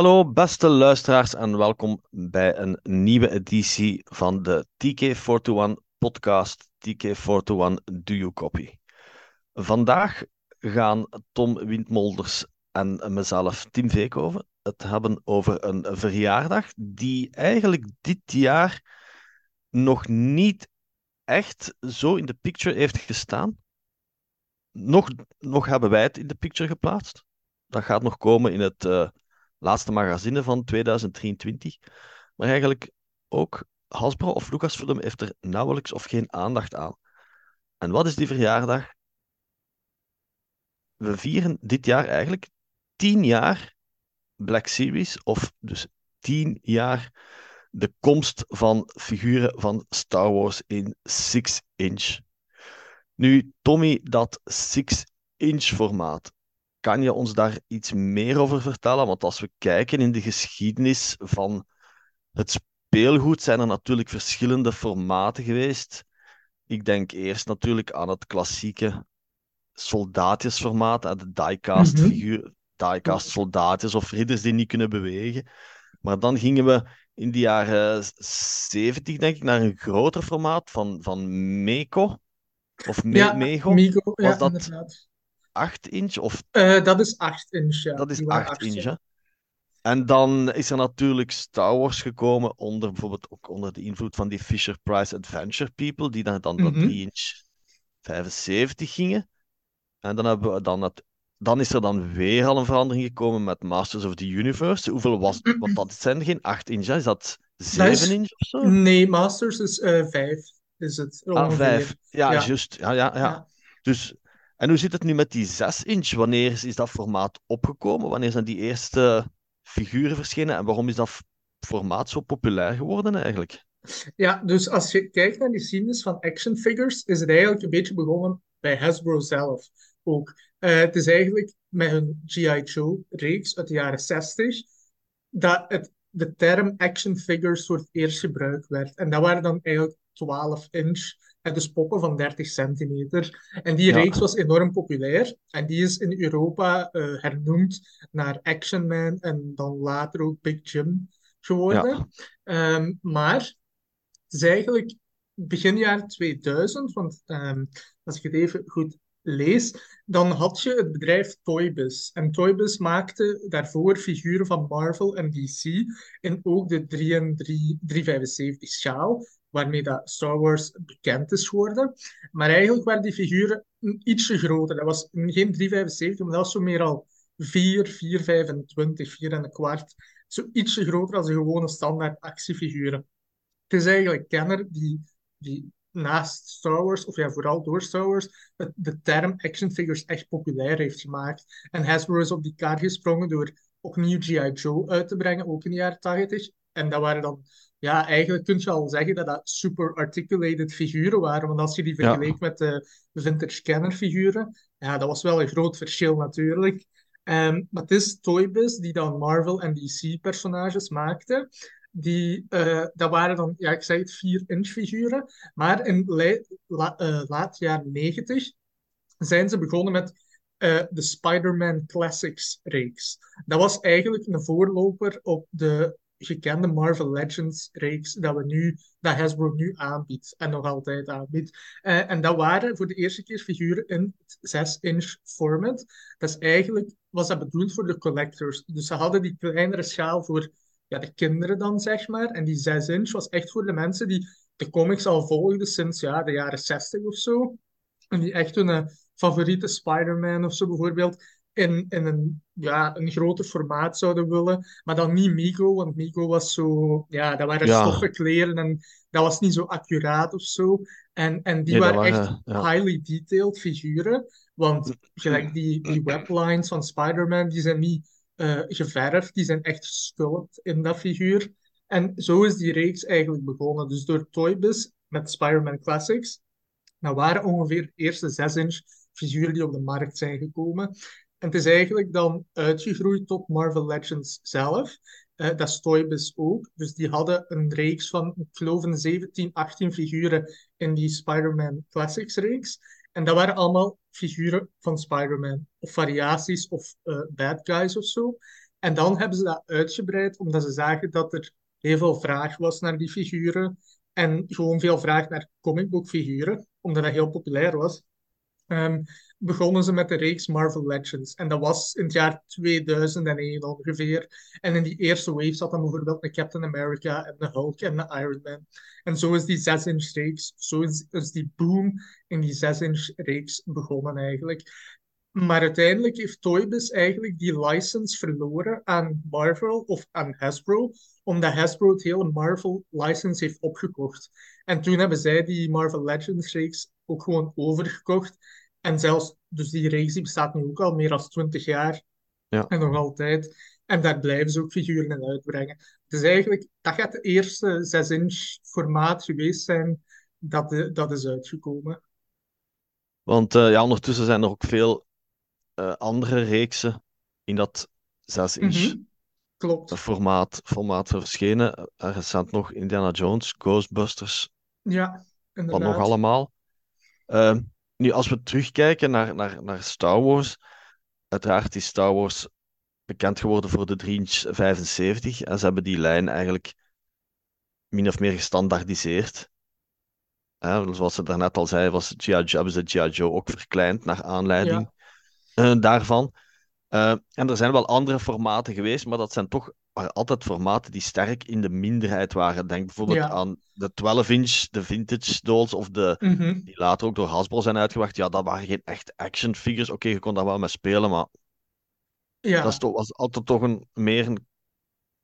Hallo beste luisteraars en welkom bij een nieuwe editie van de TK421 podcast TK421 Do You Copy. Vandaag gaan Tom Windmolders en mezelf, Tim Veekhoven, het hebben over een verjaardag die eigenlijk dit jaar nog niet echt zo in de picture heeft gestaan. Nog, nog hebben wij het in de picture geplaatst. Dat gaat nog komen in het uh, laatste magazine van 2023. Maar eigenlijk ook Hasbro of Lucasfilm heeft er nauwelijks of geen aandacht aan. En wat is die verjaardag? We vieren dit jaar eigenlijk tien jaar Black Series, of dus tien jaar de komst van figuren van Star Wars in 6-inch. Nu, Tommy, dat 6-inch formaat, kan je ons daar iets meer over vertellen? Want als we kijken in de geschiedenis van het speelgoed, zijn er natuurlijk verschillende formaten geweest. Ik denk eerst natuurlijk aan het klassieke soldaatjesformaat, de diecast figuur, diecast soldaatjes of ridders die niet kunnen bewegen. Maar dan gingen we in de jaren 70, denk ik, naar een groter formaat van, van Meko. Of Me ja, Mego. Was ja, dat inderdaad. 8 inch? Of Uh, dat is 8 inch, ja. dat is Die waren 8 acht, inch, ja. En dan is er natuurlijk Star Wars gekomen, onder, bijvoorbeeld ook onder de invloed van die Fisher-Price Adventure People, die dan, dan Mhm. 3 inch 75 gingen. En dan, hebben we dan, het, dan is er dan weer al een verandering gekomen met Masters of the Universe. Hoeveel was Want dat zijn geen 8 inch, hè? Is dat 7 is- inch of zo? Nee, Masters is eh 5, is het Ah, ongeveer. 5. Ja, Ja. juist. Ja, ja, ja. Ja. Dus, en hoe zit het nu met die 6 inch? Wanneer is, dat formaat opgekomen? Wanneer zijn die eerste figuren verschenen? En waarom is dat formaat zo populair geworden eigenlijk? Ja, dus als je kijkt naar de geschiedenis van action figures, is het eigenlijk een beetje begonnen bij Hasbro zelf ook. Eh, het is eigenlijk met hun G.I. Joe-reeks uit de jaren 60 dat het, de term action figures voor het eerst gebruikt werd. En dat waren dan eigenlijk 12 inch, en dus poppen van 30 centimeter. En die Ja. reeks was enorm populair. En die is in Europa eh, hernoemd naar Action Man en dan later ook Big Jim geworden. Ja. Ehm, maar het is eigenlijk begin jaren 2000, want ehm, als ik het even goed lees, dan had je het bedrijf Toybus. En Toybus maakte daarvoor figuren van Marvel en DC in ook de 3 en 3, 375 schaal, waarmee dat Star Wars bekend is geworden. Maar eigenlijk waren die figuren ietsje groter. Dat was geen 375, maar dat was zo meer al 4, 425, 4 en een kwart. Zo ietsje groter als de gewone standaard actiefiguren. Het is eigenlijk Kenner die, die naast Star Wars, of ja, vooral door Star Wars, de term action figures echt populair heeft gemaakt. En Hasbro is op die kaart gesprongen door opnieuw G.I. Joe uit te brengen, ook in de jaren 80. En dat waren dan, ja, eigenlijk kun je al zeggen dat dat super articulated figuren waren. Want als je die Ja. vergeleek met de vintage Kenner figuren, ja, dat was wel een groot verschil natuurlijk. Ehm, maar het is Toybus die dan Marvel en DC personages maakte. Die, eh, dat waren dan, ja, ik zei het, 4-inch figuren. Maar in la- eh, laat jaren 90 zijn ze begonnen met eh, de Spider-Man Classics reeks. Dat was eigenlijk een voorloper op de gekende Marvel Legends reeks dat, we nu, dat Hasbro nu aanbiedt en nog altijd aanbiedt. Eh, en dat waren voor de eerste keer figuren in het 6-inch format. Dat is eigenlijk, was dat bedoeld voor de collectors. Dus ze hadden die kleinere schaal voor ja, de kinderen dan, zeg maar. En die 6 inch was echt voor de mensen die de comics al volgden sinds ja, de jaren 60 of zo. En die echt hun eh, favoriete Spider-Man of zo bijvoorbeeld in, in een, ja, een groter formaat zouden willen. Maar dan niet Migo, want Migo was zo... Ja, dat waren Ja. stoffen kleren en dat was niet zo accuraat of zo. En, en die Nee, waren echt ja. highly detailed figuren. Want gelijk die, die weblines van Spider-Man, die zijn niet eh, geverfd, die zijn echt gesculpt in dat figuur. En zo is die reeks eigenlijk begonnen. Dus door Toybus met Spider-Man Classics, dat waren ongeveer de eerste 6-inch figuren die op de markt zijn gekomen. En het is eigenlijk dan uitgegroeid tot Marvel Legends zelf. Eh, dat is Toybus ook. Dus die hadden een reeks van, ik geloof, een 17, 18 figuren in die Spider-Man Classics reeks. En dat waren allemaal figuren van Spider-Man. Of variaties of eh, bad guys of zo. En dan hebben ze dat uitgebreid, omdat ze zagen dat er heel veel vraag was naar die figuren. En gewoon veel vraag naar comicbookfiguren, omdat dat heel populair was. Ehm, begonnen ze met de reeks Marvel Legends. En dat was in het jaar 2001 ongeveer. En in die eerste wave zat dan bijvoorbeeld een Captain America en de Hulk en de Iron Man. En zo is die 6-inch reeks, zo is, is die boom in die 6-inch reeks begonnen eigenlijk. Maar uiteindelijk heeft Toybus eigenlijk die license verloren aan Marvel of aan Hasbro, omdat Hasbro het hele Marvel license heeft opgekocht. En toen hebben zij die Marvel Legends reeks ook gewoon overgekocht. En zelfs, dus die reeks bestaat nu ook al meer dan 20 jaar. Ja. En nog altijd. En daar blijven ze ook figuren in uitbrengen. Dus eigenlijk, dat gaat de eerste 6-inch formaat geweest zijn dat, de, dat is uitgekomen. Want uh, ja, ondertussen zijn er ook veel uh, andere reeksen in dat 6-inch Mhm, Klopt. formaat, formaat verschenen. Uh, recent nog Indiana Jones, Ghostbusters, Ja, wat nog inderdaad. allemaal. Ehm, nu, als we terugkijken naar, naar, naar Star Wars, uiteraard is Star Wars bekend geworden voor de 3-inch 75 en ze hebben die lijn eigenlijk min of meer gestandaardiseerd. Hè, zoals ze daarnet al zei, was hebben ze G.I. Joe ook verkleind naar aanleiding Ja, eh, daarvan. Eh, en er zijn wel andere formaten geweest, maar dat zijn toch altijd formaten die sterk in de minderheid waren. Denk bijvoorbeeld ja. aan de 12-inch, de vintage dolls, of de, Mhm, die later ook door Hasbro zijn uitgebracht. Ja, dat waren geen echt action figures. Oké, je kon daar wel mee spelen, maar dat is Ja, toch, was altijd toch een, meer een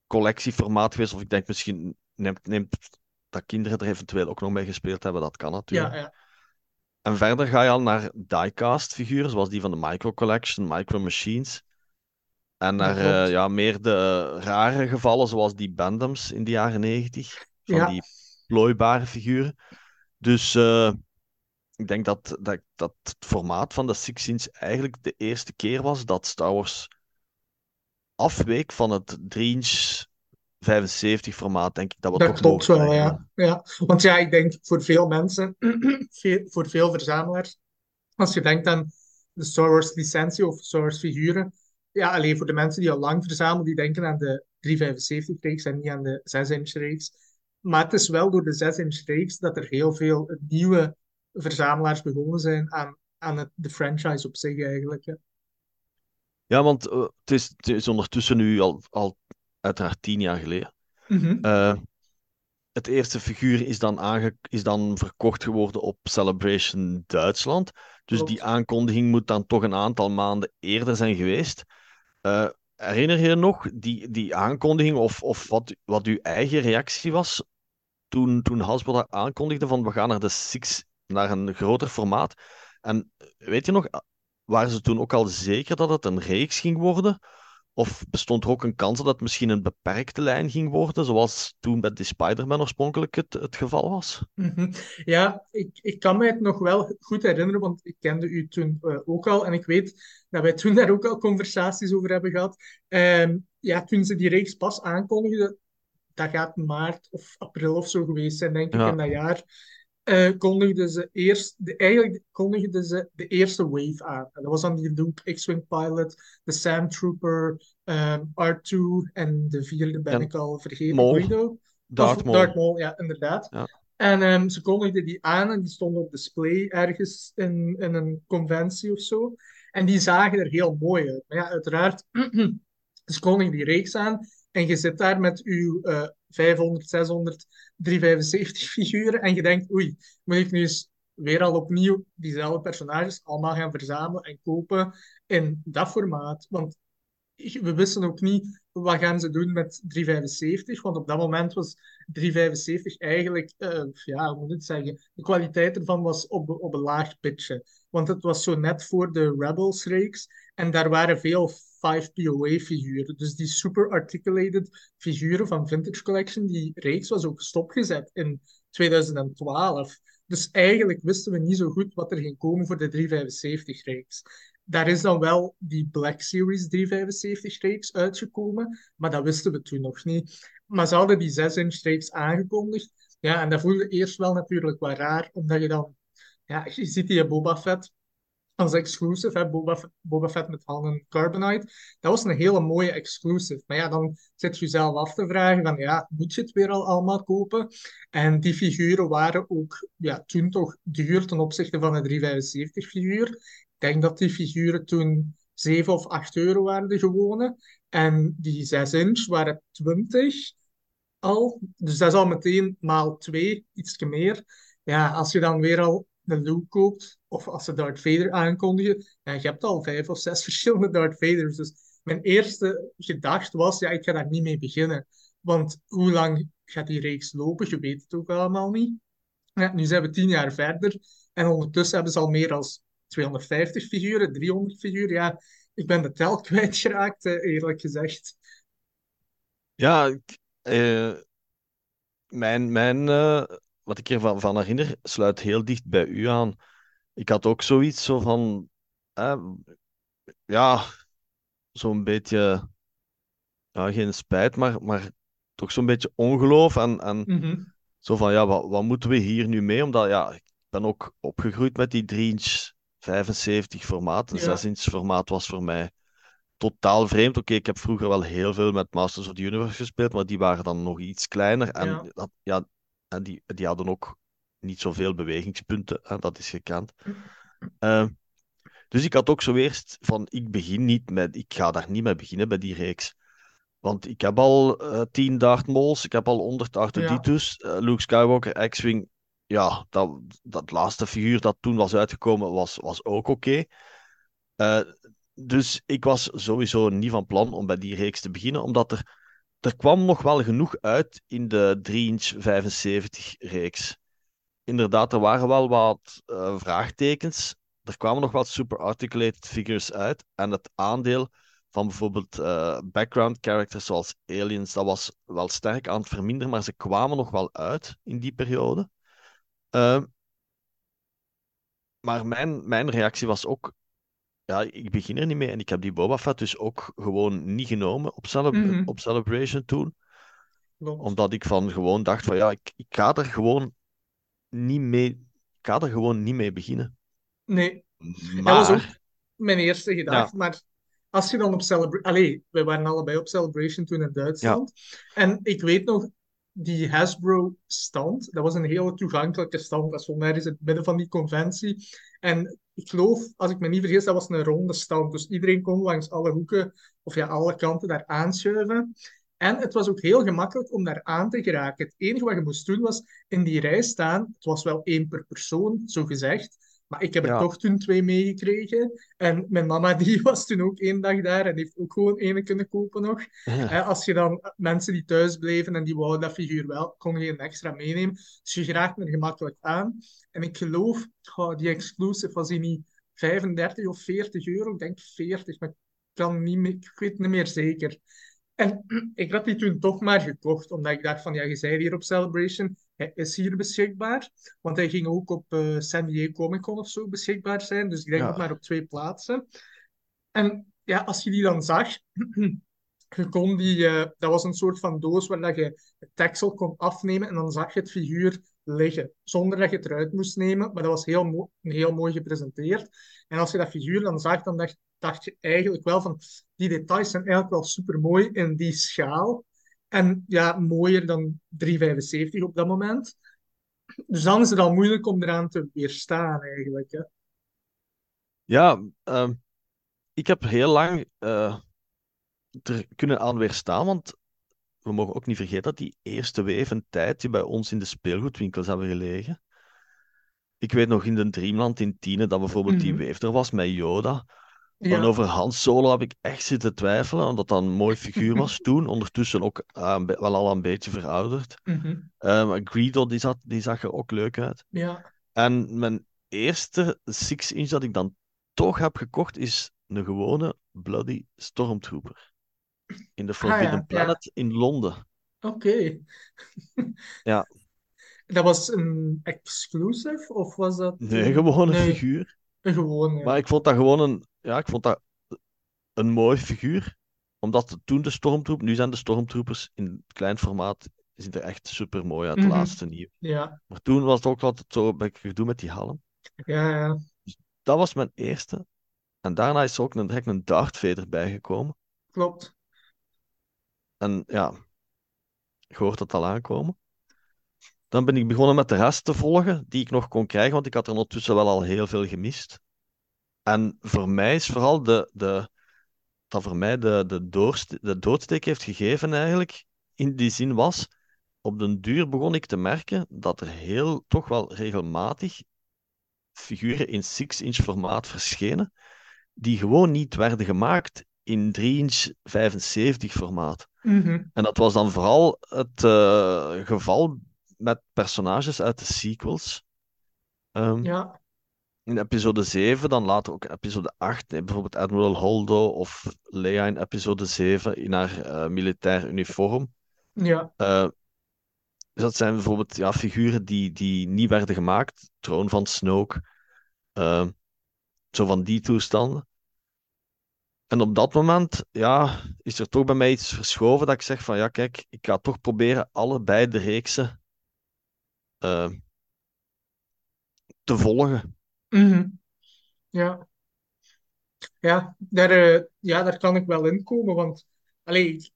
collectieformaat geweest. Of ik denk misschien neemt, neemt dat kinderen er eventueel ook nog mee gespeeld hebben. Dat kan ja, natuurlijk. ja. En verder ga je al naar diecast figuren, zoals die van de Micro Collection, Micro Machines. En naar eh, ja, meer de rare gevallen, zoals die Bandoms in de jaren 90. Van Ja, die plooibare figuren. Dus eh, ik denk dat, dat, dat het formaat van de Six Inch eigenlijk de eerste keer was dat Star Wars afweek van het 3-inch 75 formaat, denk ik dat we dat klopt wel, ja. Ja, want ja, ik denk voor veel mensen, voor veel verzamelaars, als je denkt aan de Star Wars licentie of Star Wars figuren, ja, alleen voor de mensen die al lang verzamelen, die denken aan de 375-reeks en niet aan de 6-inch-reeks. Maar het is wel door de 6-inch-reeks dat er heel veel nieuwe verzamelaars begonnen zijn aan, aan het, de franchise op zich eigenlijk. hè. Ja, want eh, het, is, het is ondertussen nu al, al uiteraard tien jaar geleden. Mhm. Eh, het eerste figuur is dan, aange is dan verkocht geworden op Celebration Duitsland. Dus die aankondiging moet dan toch een aantal maanden eerder zijn geweest. Eh, herinner je nog die, die aankondiging of, of wat, wat uw eigen reactie was toen, toen Hasbro dat aankondigde van we gaan naar de Six, naar een groter formaat? En weet je nog, waren ze toen ook al zeker dat het een reeks ging worden? Of bestond er ook een kans dat het misschien een beperkte lijn ging worden, zoals toen met die Spider-Man oorspronkelijk het, het geval was? Mhm. Ja, ik, ik kan mij het nog wel goed herinneren, want ik kende u toen eh, ook al. En ik weet dat wij toen daar ook al conversaties over hebben gehad. Ehm, ja, toen ze die reeks pas aankondigden, dat gaat maart of april of zo geweest zijn, denk ik, Ja, in dat jaar. Eh kondigden ze eerst, de, eigenlijk kondigden ze de eerste wave aan. En dat was dan die Luke X-Wing Pilot, de Sand Trooper, ehm, R2 en de vierde ben en ik al vergeten, Darth Maul. Darth Maul, ja, inderdaad. Ja. En ehm, ze kondigden die aan en die stonden op display ergens in, in een conventie of zo. En die zagen er heel mooi uit. Maar ja, uiteraard, ze kondigden die reeks aan en je zit daar met eh 500, 600, 375 figuren en je denkt, oei, moet ik nu eens weer al opnieuw diezelfde personages allemaal gaan verzamelen en kopen in dat formaat? Want we wisten ook niet wat gaan ze doen met 375, want op dat moment was 375 eigenlijk, eh, ja, hoe moet ik zeggen, de kwaliteit ervan was op, op een laag pitje. Want het was zo net voor de Rebels-reeks en daar waren veel 5POA-figuren. Dus die super articulated figuren van Vintage Collection, die reeks was ook stopgezet in 2012. Dus eigenlijk wisten we niet zo goed wat er ging komen voor de 375-reeks. Daar is dan wel die Black Series 375-reeks uitgekomen, maar dat wisten we toen nog niet. Maar ze hadden die 6-inch-reeks aangekondigd. Ja, en dat voelde eerst wel natuurlijk wel raar, omdat je dan... Ja, je ziet die Boba Fett als exclusive, hè, Boba, Boba Fett met Han Carbonite. Dat was een hele mooie exclusive. Maar ja, dan zit je jezelf af te vragen van, ja, moet je het weer al allemaal kopen? En die figuren waren ook ja, toen toch duur ten opzichte van de 375 figuur. Ik denk dat die figuren toen 7 of 8 euro waren, de gewone. En die 6 inch waren 20 al. Dus dat is al meteen maal 2, iets meer. Ja, als je dan weer al een Luke koopt, of als ze Darth Vader aankondigen, ja, je hebt al vijf of zes verschillende Darth Vaders. Dus mijn eerste gedachte was, ja, ik ga daar niet mee beginnen. Want hoe lang gaat die reeks lopen? Je weet het ook allemaal niet. Ja, nu zijn we tien jaar verder en ondertussen hebben ze al meer dan 250 figuren, 300 figuren. Ja, ik ben de tel kwijtgeraakt, eh, eerlijk gezegd. Ja, eh, mijn, mijn, eh, wat ik ervan van herinner, sluit heel dicht bij u aan. Ik had ook zoiets zo van, eh, ja, zo'n beetje, ja, geen spijt, maar, maar toch zo'n beetje ongeloof. En, en Mhm. zo van, ja, wat, wat moeten we hier nu mee? Omdat, ja, ik ben ook opgegroeid met die 3-inch 75 formaat. Een Ja, 6-inch formaat was voor mij totaal vreemd. Oké, ik heb vroeger wel heel veel met Masters of the Universe gespeeld, maar die waren dan nog iets kleiner. En, ja. dat, ja, en die, die hadden ook niet zoveel bewegingspunten. Hè, dat is gekend. Eh, dus ik had ook zo eerst van, ik begin niet met, ik ga daar niet mee beginnen bij die reeks. Want ik heb al eh 10 Darth Mauls, ik heb al 100 Ja, R2-D2's, eh, Luke Skywalker, X-Wing. Ja, dat, dat laatste figuur dat toen was uitgekomen was, was ook oké. Eh, dus ik was sowieso niet van plan om bij die reeks te beginnen, omdat er, er kwam nog wel genoeg uit in de 3-inch 75 reeks. Inderdaad, er waren wel wat eh, vraagtekens. Er kwamen nog wat super articulated figures uit. En het aandeel van bijvoorbeeld eh, background characters zoals aliens, dat was wel sterk aan het verminderen, maar ze kwamen nog wel uit in die periode. Eh, maar mijn, mijn reactie was ook ja, ik begin er niet mee. En ik heb die Boba Fett dus ook gewoon niet genomen op, Celeb- Mhm. op Celebration toen. Klopt. Omdat ik van gewoon dacht van ja, ik, ik ga er gewoon niet mee, ik ga er gewoon niet mee beginnen. Nee, dat was ook Maar, mijn eerste ja, gedachte. Maar als je dan op Celebration... Allee, wij waren allebei op Celebration toen in ja, Duitsland. En ik weet nog, die Hasbro-stand, dat was een hele toegankelijke stand. Dat stond ergens in het midden van die conventie. En ik geloof, als ik me niet vergis, dat was een ronde stand. Dus iedereen kon langs alle hoeken, of ja, alle kanten daar aanschuiven. En het was ook heel gemakkelijk om daar aan te geraken. Het enige wat je moest doen was in die rij staan. Het was wel één per persoon, zo gezegd. Maar ik heb er ja, toch toen twee meegekregen. En mijn mama die was toen ook één dag daar en heeft ook gewoon één kunnen kopen nog. ja, als je dan mensen die thuis bleven en die wouden dat figuur wel, kon je een extra meenemen. Dus je geraakt er gemakkelijk aan. En ik geloof, oh, die exclusive was die niet 35 of 40 euro? Ik denk 40, maar ik, kan niet meer, ik weet niet meer zeker. En ik had die toen toch maar gekocht, omdat ik dacht van, ja, je zei hier op Celebration, hij is hier beschikbaar. Want hij ging ook op eh, San Diego Comic Con of zo beschikbaar zijn. Dus ik denk ook maar op twee plaatsen. En ja, als je die dan zag, je kon die, eh, dat was een soort van doos waar dat je het deksel kon afnemen en dan zag je het figuur liggen, zonder dat je het eruit moest nemen. Maar dat was heel, heel mooi gepresenteerd. En als je dat figuur dan zag, dan dacht, dacht je eigenlijk wel van, die details zijn eigenlijk wel super mooi in die schaal. En ja, mooier dan 375 op dat moment. Dus dan is het al moeilijk om eraan te weerstaan, eigenlijk. Hè. ja ehm, ik heb heel lang eh, er kunnen aan weerstaan, want we mogen ook niet vergeten dat die eerste weef een tijdje bij ons in de speelgoedwinkels hebben gelegen. Ik weet nog in de Dreamland in Tiene dat bijvoorbeeld die Mhm. weef er was met Yoda. En Ja. over Han Solo heb ik echt zitten twijfelen, omdat dat een mooi figuur was toen. Ondertussen ook eh, een wel al een beetje verouderd. Mhm. Eh, maar Greedo die zat, die zag er ook leuk uit. Ja. En mijn eerste 6-inch dat ik dan toch heb gekocht is een gewone Bloody Stormtrooper. In de Ah Forbidden ja. Planet in Londen. Oké. Ja, Dat was een exclusive of was dat nee, een... gewone Nee, figuur. een gewone. Maar ik vond dat gewoon een, ja, ik vond dat een mooi figuur. Omdat toen de Stormtroop, nu zijn de Stormtroopers in klein formaat, zien er echt super mooi uit, het Mhm. laatste nieuw. Ja, Maar toen was het ook altijd zo een beetje gedoe met die helm. ja, ja. dat was mijn eerste. En daarna is er ook een, direct een Darth Vader bijgekomen. Klopt. En ja, je hoort het al aankomen. Dan ben ik begonnen met de rest te volgen, die ik nog kon krijgen, want ik had er ondertussen wel al heel veel gemist. En voor mij is vooral de, de, dat voor mij de, de, de doodsteek heeft gegeven eigenlijk, in die zin was, op den duur begon ik te merken dat er heel, toch wel regelmatig figuren in 6-inch formaat verschenen, die gewoon niet werden gemaakt in 3-inch 75 formaat. Mhm. En dat was dan vooral het eh, geval met personages uit de sequels. Ehm, Ja, In episode 7, dan later ook in episode 8, eh, bijvoorbeeld Admiral Holdo of Leia in episode 7 in haar eh, militair uniform. ja, dus dat zijn bijvoorbeeld ja, figuren die, die niet werden gemaakt. Troon van Snoke. zo van die toestanden. En op dat moment ja, is er toch bij mij iets verschoven dat ik zeg van ja, kijk, ik ga toch proberen allebei de reeksen te volgen. Mhm. Ja. Ja, daar, eh, ja, daar kan ik wel in komen, want allee,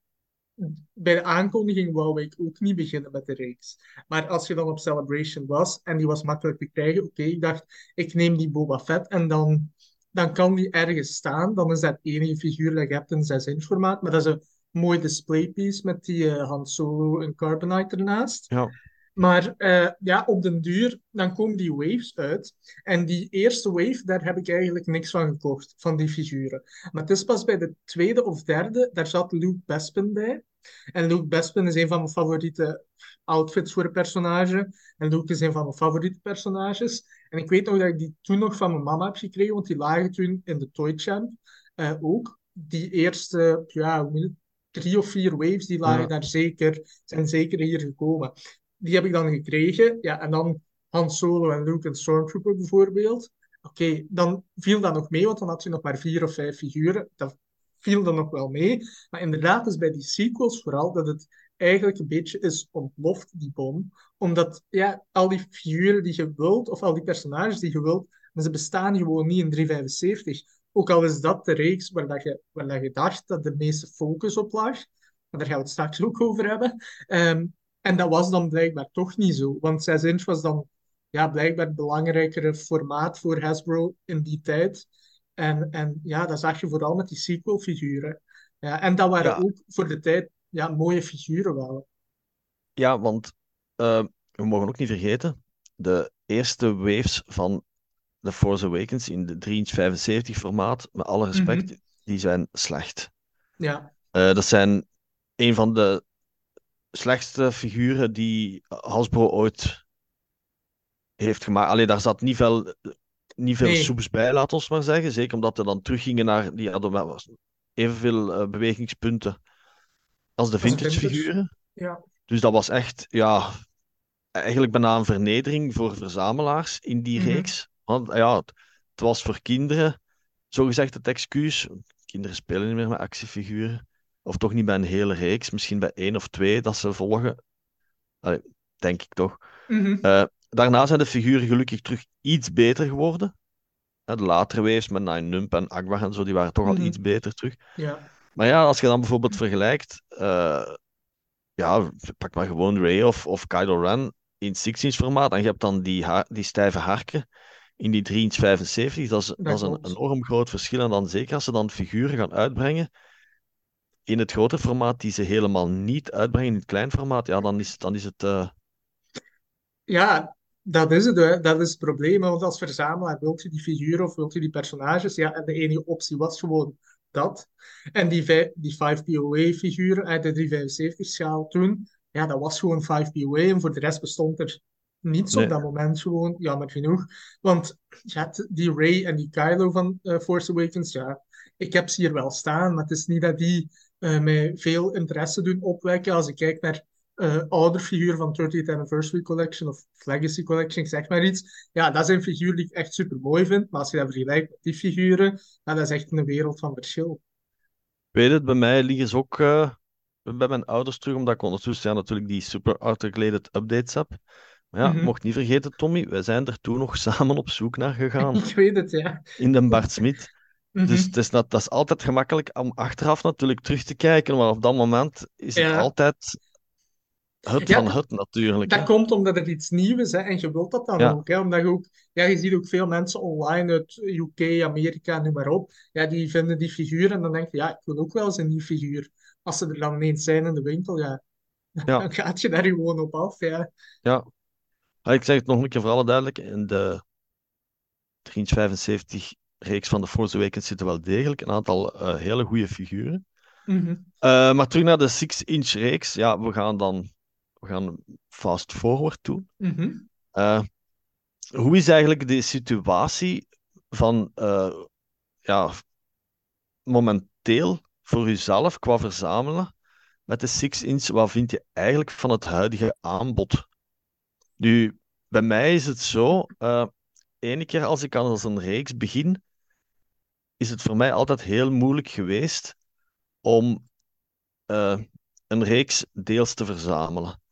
bij de aankondiging wou ik ook niet beginnen met de reeks. Maar als je dan op Celebration was en die was makkelijk te krijgen, oké, ik dacht, ik neem die Boba Fett en dan, dan kan die ergens staan. Dan is dat enige figuur dat je hebt in 6-inch formaat, maar dat is een mooi displaypiece met die eh, Han Solo en Carbonite ernaast. Maar eh, ja, op den duur, dan komen die waves uit. En die eerste wave, daar heb ik eigenlijk niks van gekocht, van die figuren. Maar het is pas bij de tweede of derde, daar zat Luke Bespin bij. En Luke Bespin is een van mijn favoriete outfits voor een personage. En Luke is een van mijn favoriete personages. En ik weet nog dat ik die toen nog van mijn mama heb gekregen, want die lagen toen in de Toy Champ eh, ook. Die eerste, ja, hoe moet het, drie of vier waves, die lagen Ja. daar zeker, zijn zeker hier gekomen die heb ik dan gekregen. Ja, en dan Han Solo en Luke en Stormtrooper bijvoorbeeld. Oké, dan viel dat nog mee, want dan had je nog maar vier of vijf figuren. Dat viel dan nog wel mee. Maar inderdaad is bij die sequels vooral dat het eigenlijk een beetje is ontploft, die bom. Omdat ja, al die figuren die je wilt, of al die personages die je wilt, maar ze bestaan gewoon niet in 375. Ook al is dat de reeks waar, dat je, waar dat je dacht dat de meeste focus op lag. Maar daar gaan we het straks ook over hebben. Ehm, en dat was dan blijkbaar toch niet zo. Want 6 inch was dan ja, blijkbaar het belangrijkere formaat voor Hasbro in die tijd. En, en ja, dat zag je vooral met die sequel-figuren. Ja, en dat waren Ja. ook voor de tijd ja, mooie figuren wel. ja want eh, we mogen ook niet vergeten, de eerste waves van The Force Awakens in de 3 inch 75 formaat, met alle respect, die zijn slecht. Ja, Eh, dat zijn een van de slechtste figuren die Hasbro ooit heeft gemaakt. Alleen daar zat niet veel, niet veel Nee. soeps bij, laat ons maar zeggen. Zeker omdat we dan teruggingen naar, die hadden wel evenveel eh, bewegingspunten als de vintage. figuren. ja. Dus dat was echt, ja, eigenlijk bijna een vernedering voor verzamelaars in die Mhm. reeks. Want ja, het, het was voor kinderen, zogezegd het excuus. Kinderen spelen niet meer met actiefiguren. Of toch niet bij een hele reeks, misschien bij één of twee dat ze volgen. Allee, denk ik toch. Mhm. Eh, daarna zijn de figuren gelukkig terug iets beter geworden. Eh, De latere waves met Nine Nump en Agbar en zo, die waren toch al Mhm. iets beter terug. ja. Maar ja, als je dan bijvoorbeeld vergelijkt, eh, ja, pak maar gewoon Ray of, of Kylo Ren in 16-inch formaat en je hebt dan die, ha- die stijve harken in die 3-inch 75, dat is, dat is een enorm groot verschil. En dan zeker als ze dan figuren gaan uitbrengen in het grote formaat, die ze helemaal niet uitbrengen in het klein formaat, ja, dan is, dan is het... eh, Ja, dat is het. hè. Dat is het probleem. hè. Want als verzamelaar wilt je die figuren of wilt je die personages. Ja, en de enige optie was gewoon dat. En die, die 5POA-figuren uit de 375-schaal toen, ja, dat was gewoon 5POA. En voor de rest bestond er niets Nee. op dat moment gewoon, jammer genoeg. Want ja, die Ray en die Kylo van eh, Force Awakens, ja, ik heb ze hier wel staan, maar het is niet dat die eh, mij veel interesse doen opwekken als ik kijk naar eh ouder figuur van 30th Anniversary Collection of Legacy Collection, zeg maar iets. Ja, dat een figuur die ik echt super mooi vind. Maar als je dat vergelijkt met die figuren, ja, dat is echt een wereld van verschil. weet het, bij mij liggen ze ook eh, bij mijn ouders terug, omdat ik ondertussen ja, natuurlijk die super articulated updates heb. Maar ja, Mhm. mocht niet vergeten, Tommy, wij zijn er toen nog samen op zoek naar gegaan Ik weet het, ja. in de Bart Smit. Dus Mhm. het is, dat, dat is altijd gemakkelijk om achteraf natuurlijk terug te kijken, maar op dat moment is het Ja. altijd het Ja, van het natuurlijk. dat Hè? komt omdat er iets nieuws is, hè, en je wilt dat dan Ja, ook. Hè, omdat je ook, ja, je ziet ook veel mensen online uit UK, Amerika, noem maar op. Ja, die vinden die figuur en dan denk je, ja, ik wil ook wel eens een nieuw figuur. Als ze er dan ineens zijn in de winkel, ja, dan gaat je daar gewoon op af. Ja. ja. Ah, Ik zeg het nog een keer voor alle duidelijkheid. In de 375 reeks van de Force Awakens zitten wel degelijk een aantal eh, hele goede figuren. Mhm. Eh, maar terug naar de 6-inch reeks. Ja, we gaan dan we gaan fast forward toe. Mhm. Eh, hoe is eigenlijk de situatie van ja, momenteel voor uzelf qua verzamelen met de 6-inch? Wat vind je eigenlijk van het huidige aanbod? Nu, bij mij is het zo, ene keer als ik aan een reeks begin, is het voor mij altijd heel moeilijk geweest om eh, een reeks deels te verzamelen.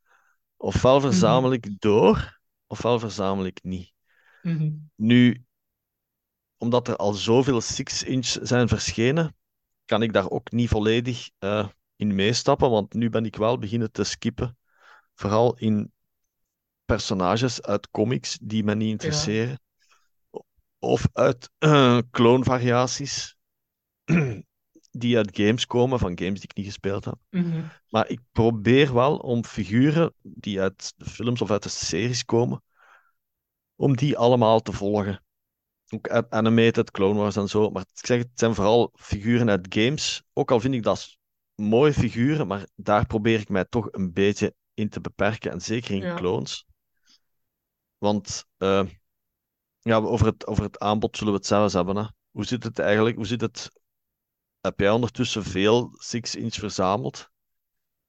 Ofwel verzamel Mhm. ik door, ofwel verzamel ik niet. Mhm. Nu, omdat er al zoveel 6-inch zijn verschenen, kan ik daar ook niet volledig eh, in meestappen, want nu ben ik wel beginnen te skippen. Vooral in personages uit comics die me niet Ja. Of uit eh clone-variaties die uit games komen, van games die ik niet gespeeld heb. Mhm. Maar ik probeer wel om figuren die uit de films of uit de series komen, om die allemaal te volgen. Ook uit animated, Clone Wars en zo. Maar ik zeg, het zijn vooral figuren uit games. Ook al vind ik dat mooie figuren, maar daar probeer ik mij toch een beetje in te beperken. En zeker in Ja. clones. Want eh, ja, over het, over het aanbod zullen we het zelfs hebben. Hè. Hoe zit het eigenlijk? Hoe zit het? Heb jij ondertussen veel 6-inch verzameld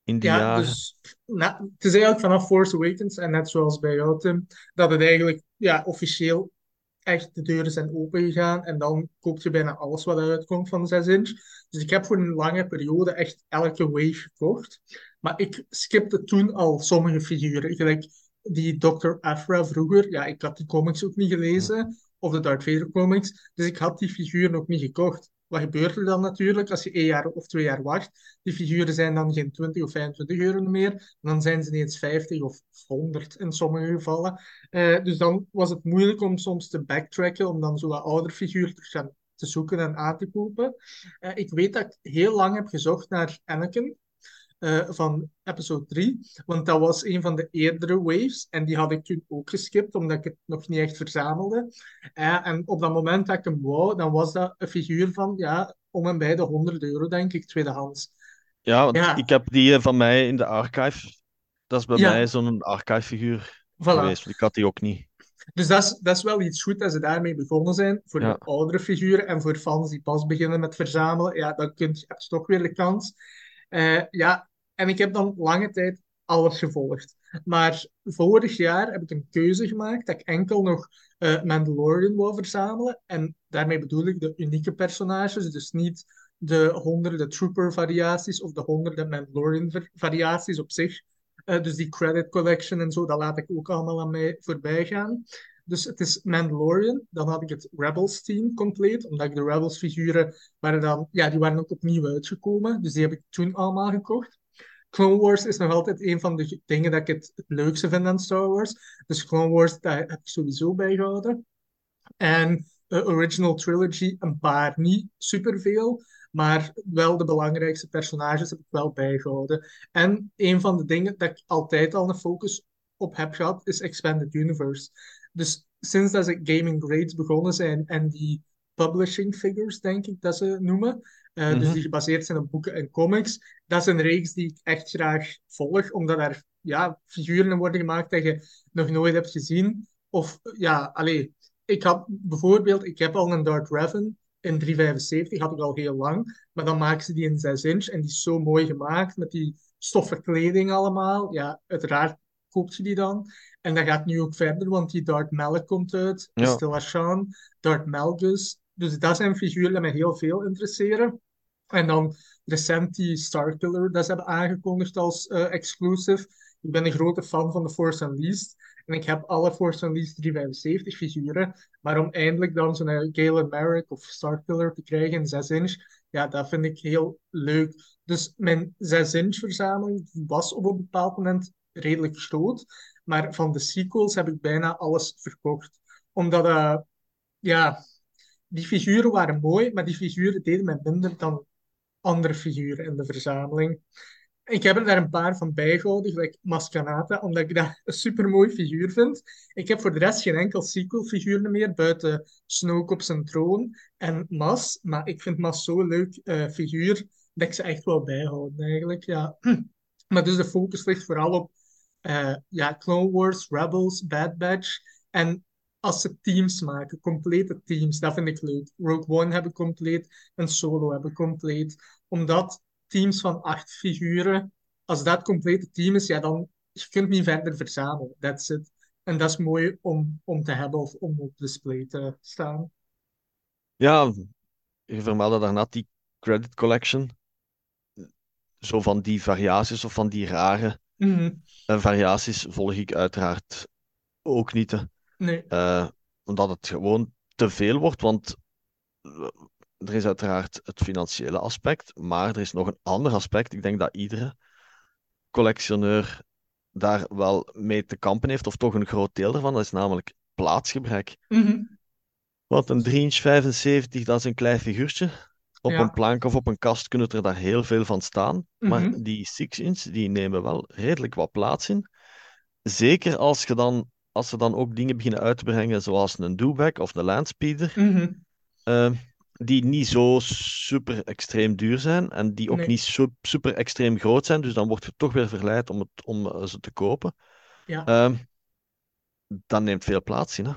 in die Ja, jaren? dus nou, het is eigenlijk vanaf Force Awakens, en net zoals bij jou, Tim, dat het eigenlijk ja, officieel echt de deuren zijn opengegaan en dan koop je bijna alles wat eruit komt van de 6 inch. Dus ik heb voor een lange periode echt elke wave gekocht. Maar ik skipte toen al sommige figuren. Gelijk die Dr. Afra vroeger. Ja, ik had die comics ook niet gelezen. Of de Darth Vader comics. Dus ik had die figuren ook niet gekocht. Wat gebeurt er dan natuurlijk als je één jaar of twee jaar wacht? Die figuren zijn dan geen 20 of 25 euro meer. En dan zijn ze ineens 50 of 100 in sommige gevallen. Eh, dus dan was het moeilijk om soms te backtracken, om dan zo'n ouder figuur te gaan te zoeken en aan te kopen. Eh, ik weet dat ik heel lang heb gezocht naar Anakin eh, van episode 3, want dat was een van de eerdere waves en die had ik toen ook geskipt, omdat ik het nog niet echt verzamelde. Eh, en op dat moment dat ik hem wou, dan was dat een figuur van, ja, om en bij de 100 euro, denk ik, tweedehands. Ja, want Ja, ik heb die eh, van mij in de archive. Dat is bij ja, mij zo'n archive-figuur voilà. geweest. Ik had die ook niet. Dus dat is, dat is wel iets goed dat ze daarmee begonnen zijn. Voor Ja, de oudere figuren en voor fans die pas beginnen met verzamelen. Ja, dan kun je, heb je toch weer de kans. Eh, ja, en ik heb dan lange tijd alles gevolgd. Maar vorig jaar heb ik een keuze gemaakt dat ik enkel nog eh, Mandalorian wou verzamelen. En daarmee bedoel ik de unieke personages. Dus niet de honderden Trooper variaties of de honderden Mandalorian var- variaties op zich. Eh, dus die credit collection en zo, dat laat ik ook allemaal aan mij voorbij gaan. Dus het is Mandalorian. Dan had ik het Rebels team compleet, omdat ik de Rebels figuren waren dan, ja, die waren ook opnieuw uitgekomen. Dus die heb ik toen allemaal gekocht. Clone Wars is nog altijd een van de dingen dat ik het, leukste vind aan Star Wars. Dus Clone Wars, daar heb ik sowieso bijgehouden. En de Original Trilogy, een paar, niet superveel, maar wel de belangrijkste personages heb ik wel bijgehouden. En een van de dingen dat ik altijd al een focus op heb gehad, is Expanded Universe. Dus sinds dat ze Gaming Grades begonnen zijn en die publishing figures, denk ik dat ze noemen, uh, dus mhm. die gebaseerd zijn op boeken en comics, dat is een reeks die ik echt graag volg, omdat er ja, figuren worden gemaakt dat je nog nooit hebt gezien. Of ja, alleen ik had bijvoorbeeld, ik heb al een Darth Revan in 375, had ik al heel lang, maar dan maken ze die in 6 inch en die is zo mooi gemaakt met die stoffen kleding allemaal. Ja, uiteraard koopt je die dan. En dat gaat nu ook verder, want die Darth Malak komt uit, Ja. Estella Shan, Darth Malgus. Dus dat zijn figuren die mij heel veel interesseren. En dan recent die Starkiller dat ze hebben aangekondigd als uh, exclusive. Ik ben een grote fan van The Force Unleashed. En ik heb alle Force Unleashed 375 figuren. Maar om eindelijk dan zo'n Galen Merrick of Starkiller te krijgen in 6 inch, ja, dat vind ik heel leuk. Dus mijn 6 inch verzameling was op een bepaald moment redelijk groot. Maar van de sequels heb ik bijna alles verkocht. Omdat, uh, ja, die figuren waren mooi, maar die figuren deden mij minder dan andere figuren in de verzameling. Ik heb er daar een paar van bijgehouden, gelijk Mascanata, omdat ik dat een supermooi figuur vind. Ik heb voor de rest geen enkel sequel-figuur meer, buiten Snoke op zijn troon en Mas. Maar ik vind Mas zo'n leuk uh, figuur dat ik ze echt wel bijhouden, eigenlijk. Ja. Maar dus de focus ligt vooral op uh, ja, Clone Wars, Rebels, Bad Batch. En als ze teams maken, complete teams, dat vind ik leuk. Rogue One hebben compleet en Solo hebben compleet. Omdat teams van acht figuren, als dat complete team is, ja, dan je kunt niet verder verzamelen. That's it. En dat is mooi om, om te hebben of om op display te staan. Ja, je vermeldde daarna die credit collection. Zo van die variaties of van die rare mm variaties volg ik uiteraard ook niet. Nee. Uh, omdat het gewoon te veel wordt, want er is uiteraard het financiële aspect, maar er is nog een ander aspect. Ik denk dat iedere collectioneur daar wel mee te kampen heeft, of toch een groot deel ervan. Dat is namelijk plaatsgebrek. Mm Want een 3 inch 75, dat is een klein figuurtje. Op Ja. een plank of op een kast kunnen er daar heel veel van staan. Maar Mhm. die 6 inch, die nemen wel redelijk wat plaats in. Zeker als, je dan, als ze dan ook dingen beginnen uit te brengen, zoals een Dewback of een Landspeeder. Mhm. eh, die niet zo super extreem duur zijn en die ook Nee. niet su- super extreem groot zijn. Dus dan word je toch weer verleid om, het, om eh, ze te kopen. Ja. Ehm, dat neemt veel plaats in. Hè?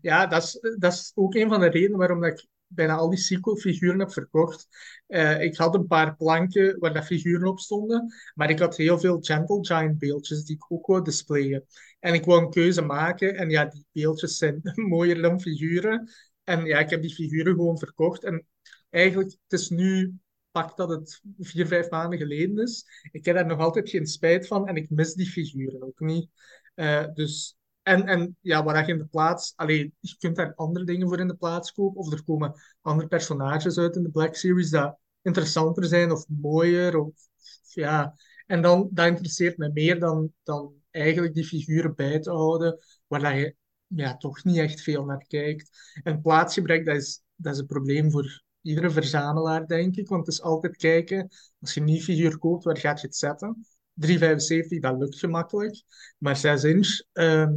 Ja, dat is, dat is ook een van de redenen waarom dat ik bijna al die sequel-figuren heb verkocht. Eh, ik had een paar planken waar dat figuren op stonden, maar ik had heel veel Gentle Giant beeldjes die ik ook wou displayen. En ik wou een keuze maken en ja, die beeldjes zijn mooier dan figuren. En ja, ik heb die figuren gewoon verkocht. En eigenlijk, het is nu, pak dat het vier, vijf maanden geleden is. Ik heb daar nog altijd geen spijt van en ik mis die figuren ook niet. Eh, dus en, en ja, waar je in de plaats... Allee, je kunt daar andere dingen voor in de plaats kopen. Of er komen andere personages uit in de Black Series dat interessanter zijn of mooier. Of, ja. En dan, dat interesseert me meer dan, dan eigenlijk die figuren bij te houden, waar je ja, toch niet echt veel naar kijkt. En plaatsgebrek, dat is, dat is een probleem voor iedere verzamelaar, denk ik. Want het is altijd kijken, als je een nieuw figuur koopt, waar gaat je het zetten? 375, dat lukt gemakkelijk. Maar 6 inch, ehm,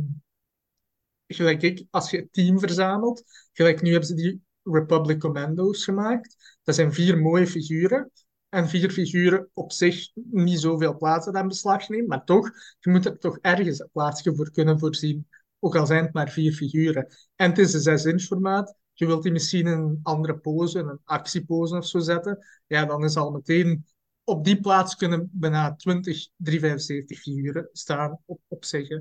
gelijk ik, als je het team verzamelt, gelijk nu hebben ze die Republic Commando's gemaakt. Dat zijn vier mooie figuren. En vier figuren op zich niet zoveel plaats dat in beslag nemen, maar toch, je moet er toch ergens een plaatsje voor kunnen voorzien. Ook al zijn het maar vier figuren. En het is een 6 inch formaat. Je wilt die misschien in een andere pose, een actiepose of zo zetten. Ja, dan is al meteen op die plaats kunnen bijna 20 375 figuren staan op, op zich. hè.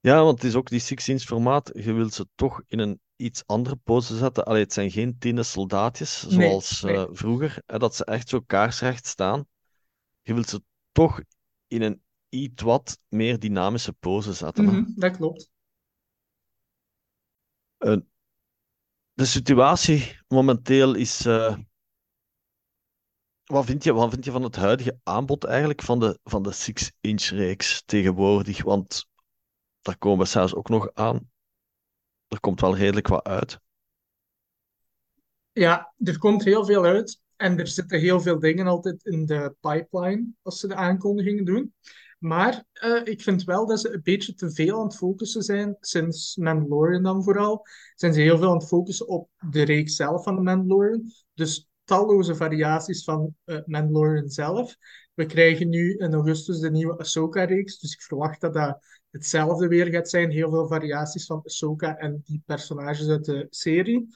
Ja, want het is ook die 6-inch formaat. Je wilt ze toch in een iets andere pose zetten. Allee, het zijn geen tinnen soldaatjes zoals nee. eh, vroeger, hè, dat ze echt zo kaarsrecht staan. Je wilt ze toch in een iets wat meer dynamische pose zetten. Mhm, dat klopt. De situatie momenteel is. eh, wat, vind je, wat vind je van het huidige aanbod eigenlijk van de, van de 6-inch reeks tegenwoordig? Want daar komen we zelfs ook nog aan. Er komt wel redelijk wat uit. Ja, er komt heel veel uit en er zitten heel veel dingen altijd in de pipeline als ze de aankondigingen doen. Maar eh, ik vind wel dat ze een beetje te veel aan het focussen zijn, sinds Mandalorian dan vooral, zijn ze heel veel aan het focussen op de reeks zelf van de Mandalorian. Dus talloze variaties van eh Mandalorian zelf. We krijgen nu in augustus de nieuwe Ahsoka-reeks, dus ik verwacht dat dat hetzelfde weer gaat zijn. Heel veel variaties van Ahsoka en die personages uit de serie.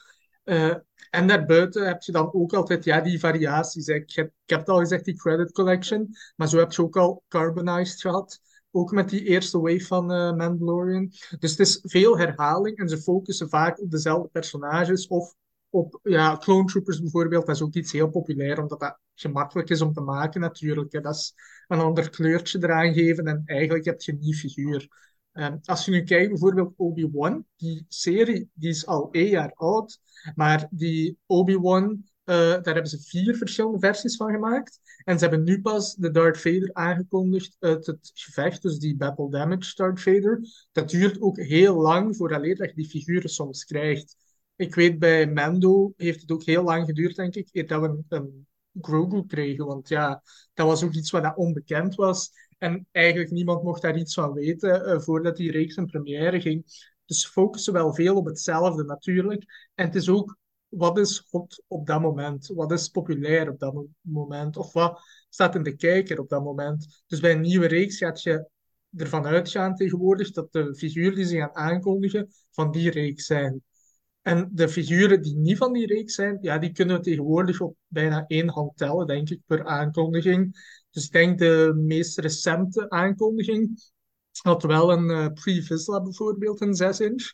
Eh, en daarbuiten heb je dan ook altijd ja, die variaties. Ik heb, ik het al gezegd, die credit collection. Maar zo heb je ook al Carbonized gehad. Ook met die eerste wave van eh, Mandalorian. Dus het is veel herhaling en ze focussen vaak op dezelfde personages. Of op ja, Clone Troopers bijvoorbeeld. Dat is ook iets heel populair, omdat dat gemakkelijk is om te maken natuurlijk. Hè. Dat is een ander kleurtje eraan geven en eigenlijk heb je een nieuw figuur. Ehm, als je nu kijkt, bijvoorbeeld Obi-Wan, die serie die is al één jaar oud, maar die Obi-Wan, eh, daar hebben ze vier verschillende versies van gemaakt. En ze hebben nu pas de Darth Vader aangekondigd uit het gevecht, dus die Battle Damage Darth Vader. Dat duurt ook heel lang vooraleer dat je die figuren soms krijgt. Ik weet, bij Mando heeft het ook heel lang geduurd, denk ik, eer dat we een, een Grogu kregen. Want ja, dat was ook iets wat dat onbekend was. En eigenlijk niemand mocht daar iets van weten uh, voordat die reeks in première ging. Dus focussen wel veel op hetzelfde natuurlijk. En het is ook, wat is hot op dat moment? Wat is populair op dat moment? Of wat staat in de kijker op dat moment? Dus bij een nieuwe reeks gaat je ervan uitgaan tegenwoordig dat de figuren die ze gaan aankondigen van die reeks zijn. En de figuren die niet van die reeks zijn, ja, die kunnen we tegenwoordig op bijna één hand tellen, denk ik, per aankondiging. Dus ik denk de meest recente aankondiging had wel een uh, Pre-Vizsla bijvoorbeeld, een 6-inch.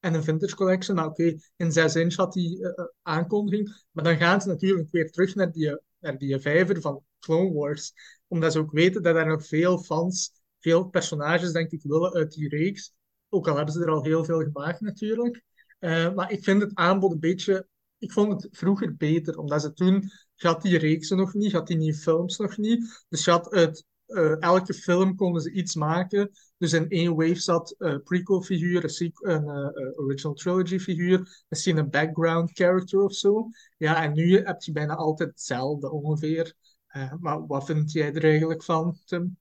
En een Vintage Collection, nou oké, in 6-inch had die uh, aankondiging. Maar dan gaan ze natuurlijk weer terug naar die, naar die vijver van Clone Wars. Omdat ze ook weten dat er nog veel fans, veel personages, denk ik, willen uit die reeks. Ook al hebben ze er al heel veel gemaakt natuurlijk. Uh, maar ik vind het aanbod een beetje... Ik vond het vroeger beter, omdat ze toen... Had die reeksen nog niet, had die nieuwe films nog niet. Dus had uit uh, elke film konden ze iets maken. Dus in één wave zat een uh, prequel-figuur, een, original trilogy-figuur, misschien een background character of zo. Ja, en nu heb je bijna altijd hetzelfde ongeveer. maar wat vind jij er eigenlijk van, Tim?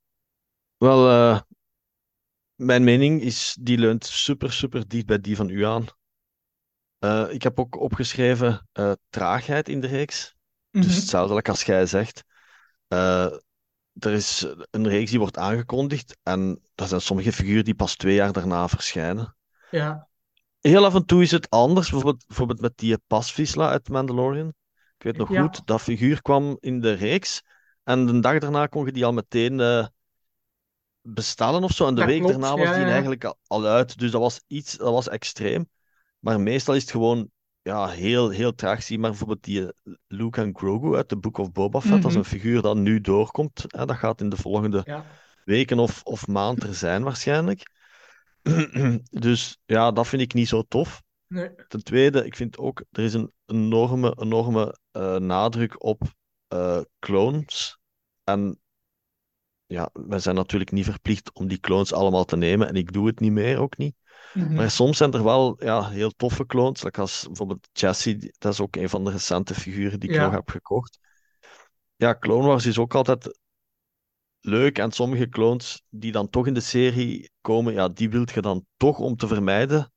Wel, mijn mening is, die leunt super, super dicht bij die van u aan. Uh, ik heb ook opgeschreven uh, traagheid in de reeks. Mm -hmm. Dus hetzelfde als jij zegt. Uh, er is een reeks die wordt aangekondigd en er zijn sommige figuren die pas twee jaar daarna verschijnen. Ja. Heel af en toe is het anders, bijvoorbeeld, bijvoorbeeld met die Pasvisla uit Mandalorian. Ik weet nog ja. goed, dat figuur kwam in de reeks en de dag daarna kon je die al meteen bestellen of zo. En de Dat week klopt, daarna was die ja. eigenlijk al- al uit. Dus dat was iets, dat was extreem. Maar meestal is het gewoon ja, heel, heel traag. Zie maar bijvoorbeeld die eh, Luke en Grogu uit de Book of Boba Fett. Dat is Mhm. een figuur dat nu doorkomt. Hè. Dat gaat in de volgende Ja. weken of, of maand er zijn waarschijnlijk. Dus ja, dat vind ik niet zo tof. Nee. Ten tweede, ik vind ook, er is een enorme, enorme eh, nadruk op eh, clones. En ja, wij zijn natuurlijk niet verplicht om die clones allemaal te nemen. En ik doe het niet meer, ook niet. Mhm. Maar soms zijn er wel ja, heel toffe clones. Like als bijvoorbeeld die- dat is ook een van de recente figuren die ik Ja. nog heb gekocht. Ja, Clone Wars is ook altijd leuk. En sommige clones die dan toch in de serie komen, ja, die wilt je dan toch om te vermijden.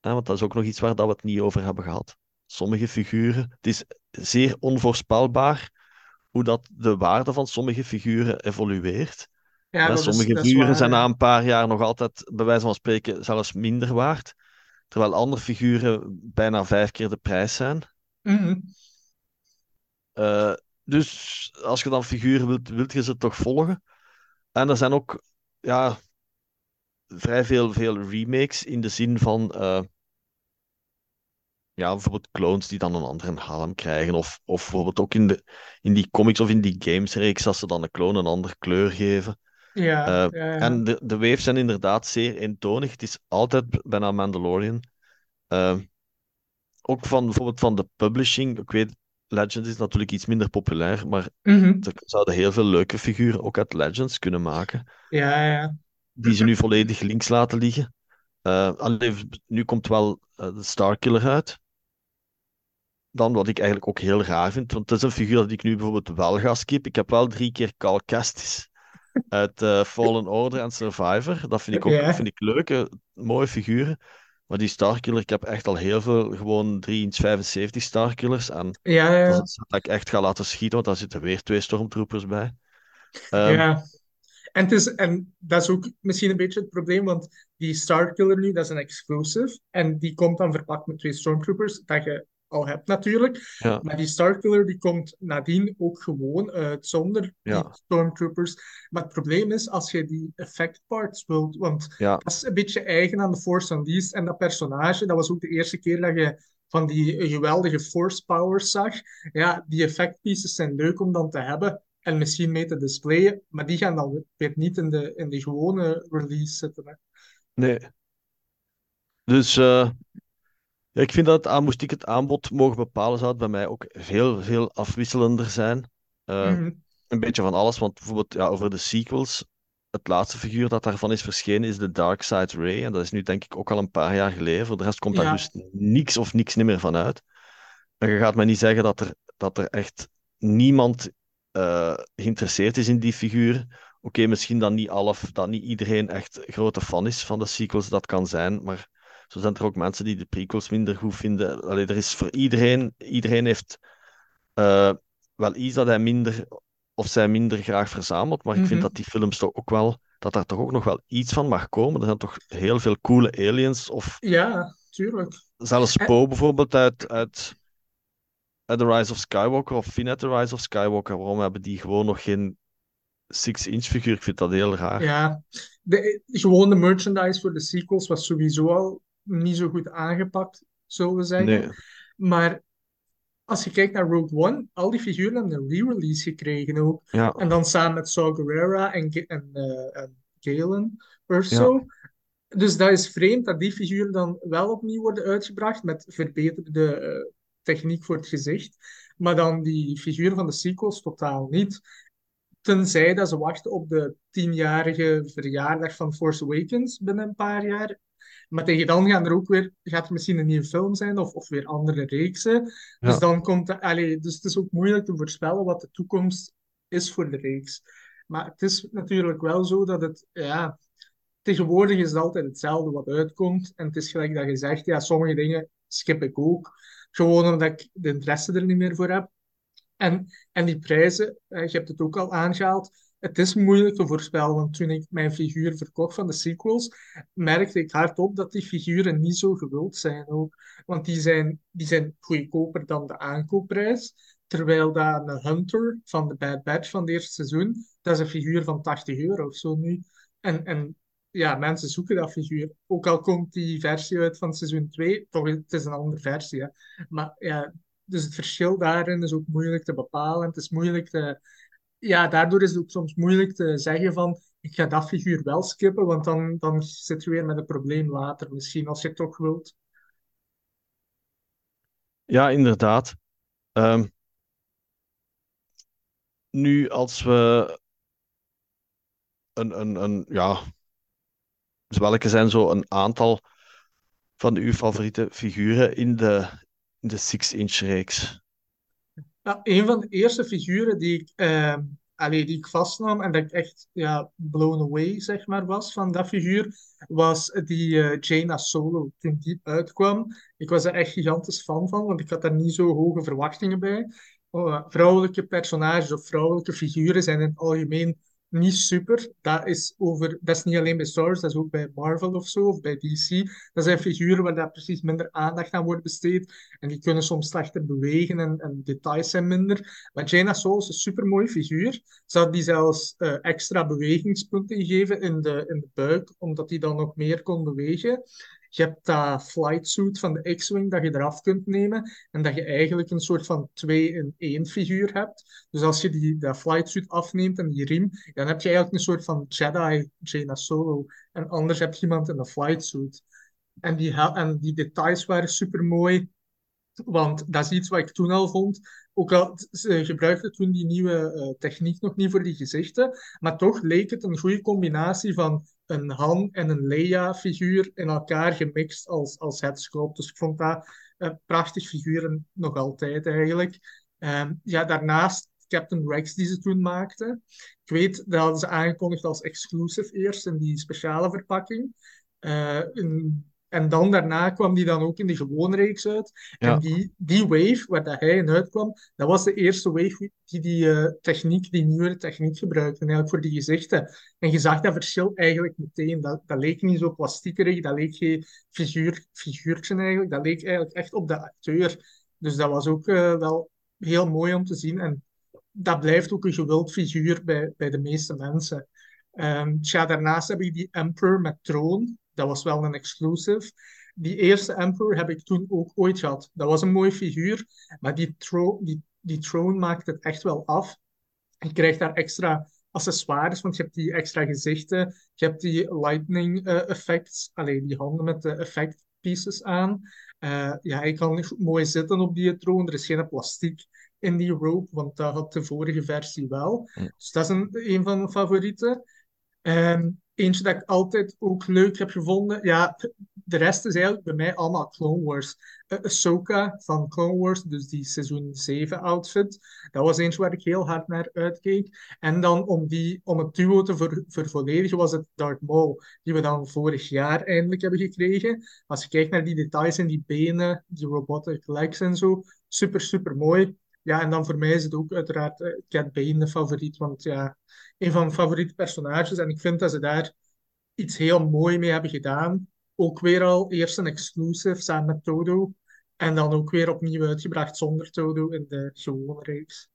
Hè, want dat is ook nog iets waar dat we het niet over hebben gehad. Sommige figuren, het is zeer onvoorspelbaar hoe dat de waarde van sommige figuren evolueert. Ja, dat sommige is figuren waar, zijn na een paar jaar nog altijd, bij wijze van spreken, zelfs minder waard. Terwijl andere figuren bijna vijf keer de prijs zijn. Mhm. Eh, dus als je dan figuren wilt, wilt je ze toch volgen. En er zijn ook ja, vrij veel, veel remakes in de zin van eh, ja, bijvoorbeeld clones die dan een andere naam krijgen. Of, of bijvoorbeeld ook in, de, in die comics of in die gamesreeks, dat ze dan een clone een andere kleur geven. Ja, Eh, ja, en de, de waves zijn inderdaad zeer eentonig. Het is altijd bijna Mandalorian. Eh, ook van bijvoorbeeld van de publishing. Ik weet, Legends is natuurlijk iets minder populair, maar ze zouden heel veel leuke figuren ook uit Legends kunnen maken. Ja, ja. Die ze nu volledig links laten liggen. Eh, alleen, nu komt wel eh, de Starkiller uit. Dan wat ik eigenlijk ook heel raar vind, want het is een figuur dat ik nu bijvoorbeeld wel ga skippen. Ik heb wel drie keer Cal Kestis uit eh, Fallen Order en Survivor. Dat vind ik ook Ja. vind ik leuke, mooie figuren. Maar die Starkiller, ik heb echt al heel veel, gewoon 3 inch 75 Starkillers. En Ja, ja, dat ja. is het dat ik echt ga laten schieten, want daar zitten weer twee Stormtroopers bij. Ehm, Ja. En, het is, en dat is ook misschien een beetje het probleem, want die Starkiller nu, dat is een exclusive. En die komt dan verpakt met twee Stormtroopers, dat je al hebt natuurlijk. ja, Maar die Starkiller die komt nadien ook gewoon uit zonder die Stormtroopers. Maar het probleem is, als je die effect parts wilt, want ja, dat is een beetje eigen aan de Force Unleashed en dat personage, dat was ook de eerste keer dat je van die geweldige Force powers zag. Ja, die effect pieces zijn leuk om dan te hebben. en misschien mee te displayen, maar die gaan dan weer niet in de, in de gewone release zitten. Hè. Nee. Dus eh, ja, ik vind dat, aan, moest ik het aanbod mogen bepalen, zou het bij mij ook heel veel afwisselender zijn. Eh, Mhm. een beetje van alles, want bijvoorbeeld ja, over de sequels, het laatste figuur dat daarvan is verschenen is de Darkseid Ray. En dat is nu denk ik ook al een paar jaar geleden. Voor de rest komt daar dus niks of niks niet meer van uit. En je gaat me niet zeggen dat er, dat er echt niemand eh, geïnteresseerd is in die figuur. Oké, misschien dat niet, alle, dat niet iedereen echt grote fan is van de sequels, dat kan zijn. Maar zo zijn er ook mensen die de prequels minder goed vinden. Allee, er is voor iedereen, iedereen heeft eh, wel iets dat hij minder of zij minder graag verzamelt. Maar ik vind Mhm. dat die films toch ook wel, dat daar toch ook nog wel iets van mag komen. Er zijn toch heel veel coole aliens of Ja, tuurlijk. zelfs En, Poe bijvoorbeeld uit, uit uit The Rise of Skywalker of Finn uit The Rise of Skywalker. Waarom hebben die gewoon nog geen 6-inch figuur? Ik vind dat heel raar. ja, de, gewoon de merchandise voor de sequels was sowieso al niet zo goed aangepakt, zullen we zeggen. Nee, Maar als je kijkt naar Rogue One, al die figuren hebben een re-release gekregen ook. ja, En dan samen met Saw Gerrera en, eh, en Galen ja, Erso. Dus dat is vreemd dat die figuren dan wel opnieuw worden uitgebracht met verbeterde eh, techniek voor het gezicht. Maar dan die figuren van de sequels totaal niet. Tenzij dat ze wachten op de tienjarige verjaardag van Force Awakens binnen een paar jaar. Maar tegen dan gaan er ook weer, gaat er misschien een nieuwe film zijn of, of weer andere reeksen. Dus dan komt de, allee, dus het is ook moeilijk te voorspellen wat de toekomst is voor de reeks. Maar het is natuurlijk wel zo dat het, ja, tegenwoordig is het altijd hetzelfde wat uitkomt. En het is gelijk dat je zegt, ja, sommige dingen skip ik ook. Gewoon omdat ik de interesse er niet meer voor heb. En, en die prijzen, je hebt het ook al aangehaald, het is moeilijk te voorspellen. Want toen ik mijn figuur verkocht van de sequels, merkte ik hardop dat die figuren niet zo gewild zijn ook. Want die zijn, die zijn goedkoper dan de aankoopprijs. Terwijl dat een Hunter van de Bad Batch van het eerste seizoen, dat is een figuur van 80 euro of zo nu. En, en ja, mensen zoeken dat figuur. Ook al komt die versie uit van seizoen 2, toch het is een andere versie. Hè. Maar ja, dus het verschil daarin is ook moeilijk te bepalen. Het is moeilijk te... Ja, daardoor is het ook soms moeilijk te zeggen van ik ga dat figuur wel skippen, want dan, dan zit je weer met een probleem later misschien, als je het toch wilt. Ja, inderdaad. Ehm, nu, als we een, een, een, ja, welke zijn zo een aantal van uw favoriete figuren in de, in de 6-inch reeks? Ja, een van de eerste figuren die ik, eh, allee, die ik vastnam en dat ik echt ja, blown away zeg maar, was van dat figuur, was die eh, Jaina Solo. Toen die uitkwam, ik was er echt gigantisch fan van, want ik had daar niet zo hoge verwachtingen bij. Oh, vrouwelijke personages of vrouwelijke figuren zijn in het algemeen niet super. Dat is, over, dat is niet alleen bij Wars, dat is ook bij Marvel of zo, of bij DC. Dat zijn figuren waar daar precies minder aandacht aan wordt besteed. En die kunnen soms slechter bewegen en, en details zijn minder. Maar Jaina Soul is een supermooi figuur. Had die zelfs eh, extra bewegingspunten gegeven in de, in de buik, omdat hij dan nog meer kon bewegen. Je hebt dat flight suit van de X-Wing dat je eraf kunt nemen en dat je eigenlijk een soort van 2-in-1 figuur hebt. Dus als je die, dat flight suit afneemt en die riem, dan heb je eigenlijk een soort van Jedi Jaina Solo. En anders heb je iemand in een flight suit. En die, en die details waren super mooi. Want dat is iets wat ik toen al vond. Ook al ze gebruikten toen die nieuwe eh, techniek nog niet voor die gezichten. Maar toch leek het een goede combinatie van een Han en een Leia-figuur in elkaar gemixt als, als headsculpt. Dus ik vond dat een prachtig figuur nog altijd eigenlijk. Ehm, ja, daarnaast Captain Rex die ze toen maakten. Ik weet, dat ze aangekondigd als exclusive eerst in die speciale verpakking. Eh, in- en dan daarna kwam die dan ook in de gewone reeks uit. En die, die wave waar dat hij in uitkwam, dat was de eerste wave die die eh, techniek, die nieuwe techniek gebruikte, eigenlijk voor die gezichten. En je zag dat verschil eigenlijk meteen. Dat, dat leek niet zo plastiekerig, dat leek geen figuur, figuurtje eigenlijk. Dat leek eigenlijk echt op de acteur. Dus dat was ook eh, wel heel mooi om te zien. En dat blijft ook een gewild figuur bij, bij de meeste mensen. Ehm tja, daarnaast heb ik die Emperor met troon. Dat was wel een exclusive. Die eerste Emperor heb ik toen ook ooit gehad. Dat was een mooi figuur, maar die, tro die, die troon maakt het echt wel af. Je krijgt daar extra accessoires, want je hebt die extra gezichten, je hebt die lightning eh, effects, alleen die handen met de effect pieces aan. Uh, ja, je kan mooi zitten op die troon. Er is geen plastiek in die rope, want dat had de vorige versie wel. Dus dat is een, een van mijn favorieten. Um, eentje dat ik altijd ook leuk heb gevonden. Ja, de rest is eigenlijk bij mij allemaal Clone Wars. Uh, Ahsoka van Clone Wars, dus die seizoen 7 outfit. Dat was eentje waar ik heel hard naar uitkeek. En dan om, die, om het duo te ver, vervolledigen was het Darth Maul, die we dan vorig jaar eindelijk hebben gekregen. Als je kijkt naar die details in die benen, die robotic legs en zo, super, super mooi. Ja, en dan voor mij is het ook uiteraard uh, Cat Bane de favoriet, want ja, een van mijn favoriete personages. En ik vind dat ze daar iets heel mooi mee hebben gedaan. Ook weer al eerst een exclusive samen met Todo. En dan ook weer opnieuw uitgebracht zonder Todo in de gewone reeks.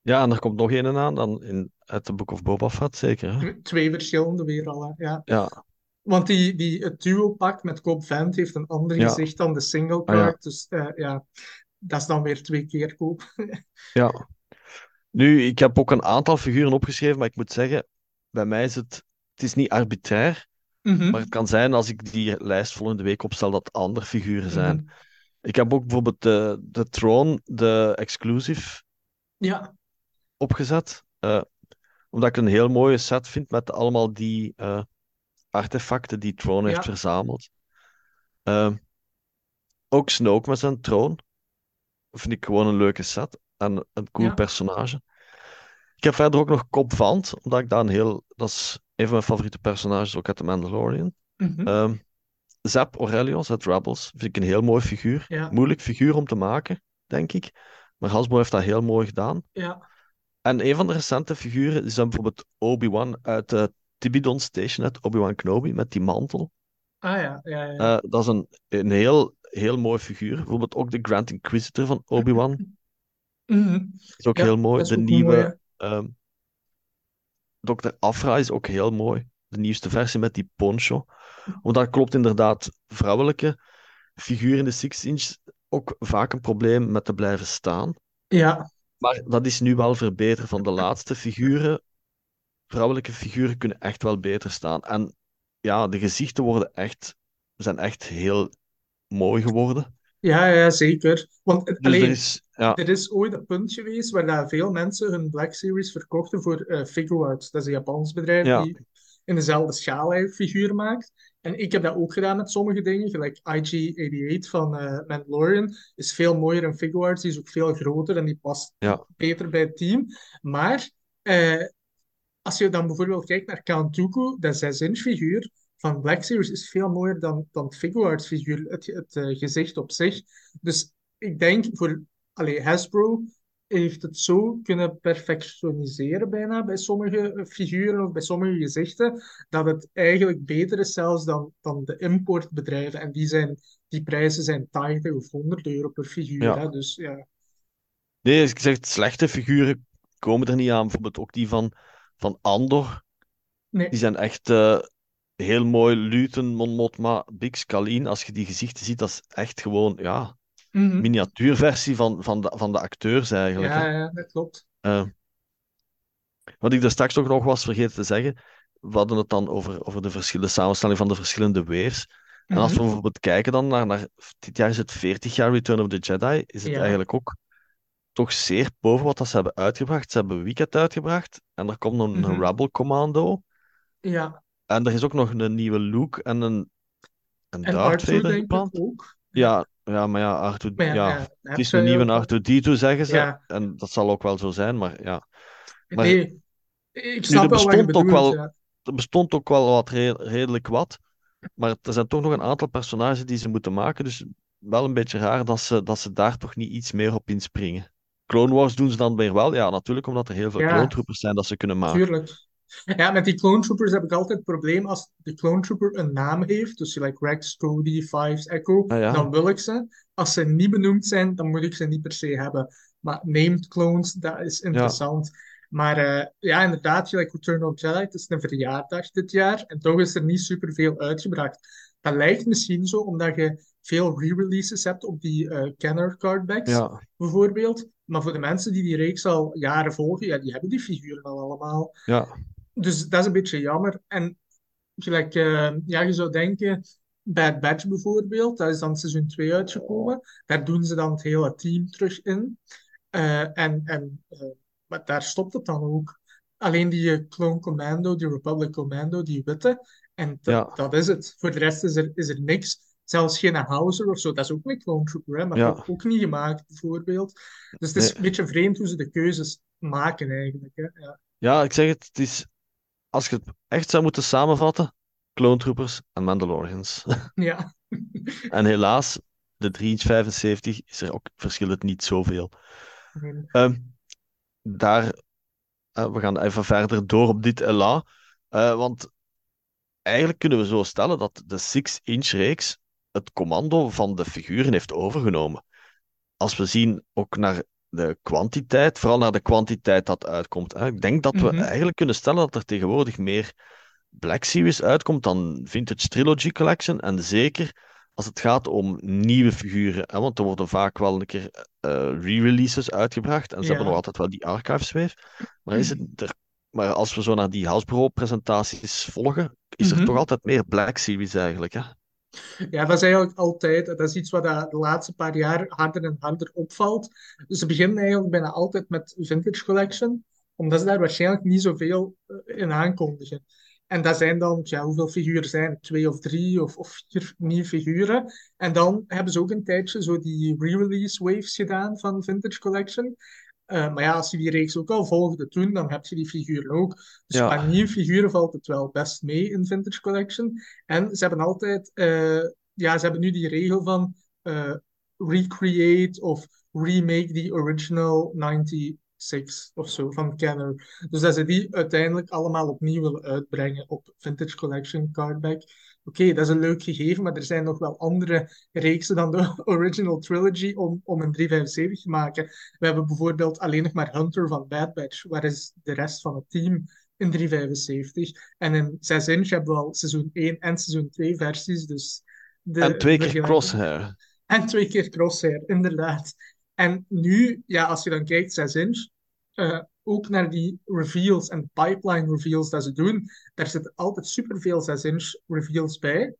Ja, en er komt nog een aan dan in, uit de Book of Boba Fett, zeker. Hè? Twee verschillende weer al, ja. Ja. Want die, die, het duo-pak met Cobb Vent heeft een ander gezicht dan de single card. Ah, ja. Dus uh, ja, dat is dan weer twee keer koop. ja. Nu, ik heb ook een aantal figuren opgeschreven, maar ik moet zeggen, bij mij is het, het is niet arbitrair, mm maar het kan zijn als ik die lijst volgende week opstel dat andere figuren zijn. Mhm. Ik heb ook bijvoorbeeld de, de Throne, de exclusive, ja. opgezet. Uh, omdat ik een heel mooie set vind met allemaal die uh, artefacten die Throne heeft verzameld. Uh, ook Snoke met zijn troon. Vind ik gewoon een leuke set en een cool personage. Ik heb verder ook nog Cobb Vant, omdat ik daar een heel... Dat is een van mijn favoriete personages, ook uit The Mandalorian. Mm Zap Aurelios uit Rebels vind ik een heel mooi figuur. Moeilijk figuur om te maken, denk ik. Maar Hasbro heeft dat heel mooi gedaan. Ja. En een van de recente figuren is dan bijvoorbeeld Obi-Wan uit uh, Tibidon Station, uit Obi-Wan Kenobi, met die mantel. Ah ja, ja, ja. Uh, dat is een, een heel, heel mooi figuur. Bijvoorbeeld ook de Grand Inquisitor van Obi-Wan. Mm is ook heel mooi. De nieuwe um, Dr. Afra is ook heel mooi. De nieuwste versie met die poncho. Want dat klopt inderdaad. Vrouwelijke figuren in de Six Inch ook vaak een probleem met te blijven staan. Ja. Maar dat is nu wel verbeterd van de laatste figuren. Vrouwelijke figuren kunnen echt wel beter staan. En ja, de gezichten worden echt, zijn echt heel mooi geworden. Ja, ja zeker. Want dus alleen, er, is, ja. er is ooit een punt geweest waar daar veel mensen hun Black Series verkochten voor uh, Figuarts. Dat is een Japans bedrijf die in dezelfde schaal figuur maakt. En ik heb dat ook gedaan met sommige dingen. Gelijk IG-88 van uh, Mandalorian is veel mooier in Figuarts. Die is ook veel groter en die past beter bij het team. Maar uh, als je dan bijvoorbeeld kijkt naar Count Dooku, dat 6-inch figuur, van Black Series is veel mooier dan, dan Figuarts figuur, het, het uh, gezicht op zich. Dus ik denk voor allee, Hasbro heeft het zo kunnen perfectioniseren bijna bij sommige figuren of bij sommige gezichten, dat het eigenlijk beter is zelfs dan, dan de importbedrijven. En die, zijn, die prijzen zijn 80 of 100 euro per figuur. Ja. Hè? Dus, ja. Nee, ik zeg, slechte figuren komen er niet aan. Bijvoorbeeld ook die van, van Andor. Nee. Die zijn echt... Uh heel mooi Luton, Mon Mothma, Big Scalin. Als je die gezichten ziet, dat is echt gewoon ja, mm miniatuurversie van, van, de, van de acteurs eigenlijk. Ja, ja dat klopt. Uh, wat ik daar straks ook nog was vergeten te zeggen, we hadden het dan over, over de verschillende samenstelling van de verschillende waves. En als we Mhm. bijvoorbeeld kijken dan naar, naar dit jaar is het 40 jaar Return of the Jedi, is het Ja. eigenlijk ook toch zeer boven wat dat ze hebben uitgebracht. Ze hebben Wicked uitgebracht en er komt een, een Mhm. Rebel Commando. Ja, En er is ook nog een nieuwe Luke en een, een en Arthur denk ook. Ja, ja, maar ja, Arthur, Maar ja, ja, ja, het is een nieuwe ook- R2-D2, zeggen ze. En dat zal ook wel zo zijn, maar ja. Maar Nee, ik nu, snap er wel wat je bestond ook wel, er bestond ook wel wat re- redelijk wat. Maar er zijn toch nog een aantal personages die ze moeten maken. Dus wel een beetje raar dat ze, dat ze daar toch niet iets meer op inspringen. Clone Wars doen ze dan weer wel. Ja, natuurlijk omdat er heel veel Ja. clone troopers zijn dat ze kunnen maken. Tuurlijk. Ja, met die clone troopers heb ik altijd het probleem als de clone trooper een naam heeft, dus like Rex, Cody, Fives, Echo, Ah, ja. dan wil ik ze. Als ze niet benoemd zijn, dan moet ik ze niet per se hebben. Maar named clones, dat is interessant. Maar eh, ja, inderdaad, gelijk Return of Jedi, het is een verjaardag dit jaar en toch is er niet superveel uitgebracht. Dat lijkt misschien zo omdat je veel re-releases hebt op die eh Kenner cardbacks, Ja, bijvoorbeeld. Maar voor de mensen die die reeks al jaren volgen, ja, die hebben die figuren al allemaal. Ja, Dus dat is een beetje jammer. En gelijk, eh, ja, je zou denken, Bad Batch bijvoorbeeld, dat is dan seizoen 2 uitgekomen. Daar doen ze dan het hele team terug in. Eh, en, en, eh, maar daar stopt het dan ook. Alleen die Clone Commando, die Republic Commando, die witte. En dat, ja, dat is het. Voor de rest is er, is er niks. Zelfs geen Hauser of zo. Dat is ook een Clone Trooper, hè, maar ja. ook, ook niet gemaakt, bijvoorbeeld. Dus het is Nee. een beetje vreemd hoe ze de keuzes maken, eigenlijk. Hè. Ja. Ja, ik zeg het, het is, als je het echt zou moeten samenvatten, Clone Troopers en Mandalorians. ja. En helaas, de 3 inch 75 is er ook, verschilt het niet zoveel. Nee. Ehm, daar, eh, we gaan even verder door op dit LA. Eh, want eigenlijk kunnen we zo stellen dat de 6-inch reeks het commando van de figuren heeft overgenomen. Als we zien ook naar de kwantiteit, vooral naar de kwantiteit dat uitkomt. Ik denk dat we Mhm. eigenlijk kunnen stellen dat er tegenwoordig meer Black Series uitkomt dan Vintage Trilogy Collection. En zeker als het gaat om nieuwe figuren. Hè, want er worden vaak wel een keer eh, re-releases uitgebracht. En ze hebben nog altijd wel die archives wave. Maar, is het er, maar als we zo naar die Hasbro-presentaties volgen, is er Mhm. toch altijd meer Black Series eigenlijk. Hè? Ja, dat is eigenlijk altijd, dat is iets wat de laatste paar jaar harder en harder opvalt. Dus ze beginnen eigenlijk bijna altijd met Vintage Collection, omdat ze daar waarschijnlijk niet zoveel eh, in aankondigen. En dat zijn dan, ja, hoeveel figuren zijn? Twee of drie of, of vier nieuwe figuren. En dan hebben ze ook een tijdje zo die re-release waves gedaan van Vintage Collection. Eh, maar ja, als je die reeks ook al volgde toen, dan heb je die figuren ook. Dus qua Ja, nieuwe figuren valt het wel best mee in Vintage Collection. En ze hebben altijd, eh, ja, ze hebben nu die regel van eh, recreate of remake the original 96 of zo van Kenner. Dus dat ze die uiteindelijk allemaal opnieuw willen uitbrengen op Vintage Collection Cardback. Oké, dat is een leuk gegeven, maar er zijn nog wel andere reeksen dan de original trilogy om, om een 375 te maken. We hebben bijvoorbeeld alleen nog maar Hunter van Bad Batch. Waar is de rest van het team in 375? En in 6 inch hebben we al seizoen 1 en seizoen 2 versies. Dus de en twee keer Crosshair. En twee keer crosshair, inderdaad. En nu, ja, als je dan kijkt, 6 inch, eh, ook naar die reveals en pipeline reveals dat ze doen, daar zitten altijd superveel 6 inch reveals bij.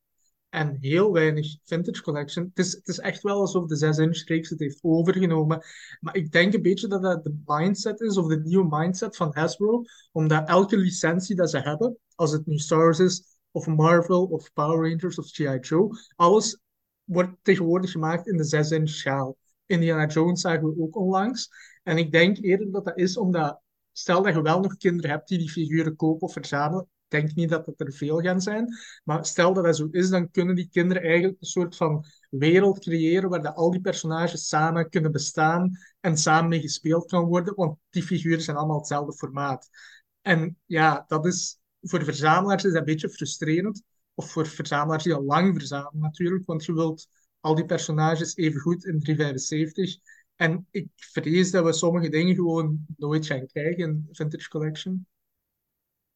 En heel weinig vintage collection. Het is, het is echt wel alsof de 6-inch reeks het heeft overgenomen. Maar ik denk een beetje dat dat de mindset is, of de nieuwe mindset van Hasbro. Omdat elke licentie dat ze hebben, als het nu Star Wars is, of Marvel, of Power Rangers, of G.I. Joe, alles wordt tegenwoordig gemaakt in de 6-inch schaal. Indiana Jones zagen we ook onlangs. En ik denk eerder dat dat is omdat, stel dat je wel nog kinderen hebt die die figuren kopen of verzamelen, ik denk niet dat het er veel gaan zijn. Maar stel dat dat zo is, dan kunnen die kinderen eigenlijk een soort van wereld creëren waar dat al die personages samen kunnen bestaan en samen mee gespeeld kan worden, want die figuren zijn allemaal hetzelfde formaat. En ja, dat is voor verzamelaars is dat een beetje frustrerend. Of voor verzamelaars die al lang verzamelen natuurlijk, want je wilt al die personages even goed in 375. En ik vrees dat we sommige dingen gewoon nooit gaan krijgen in Vintage Collection.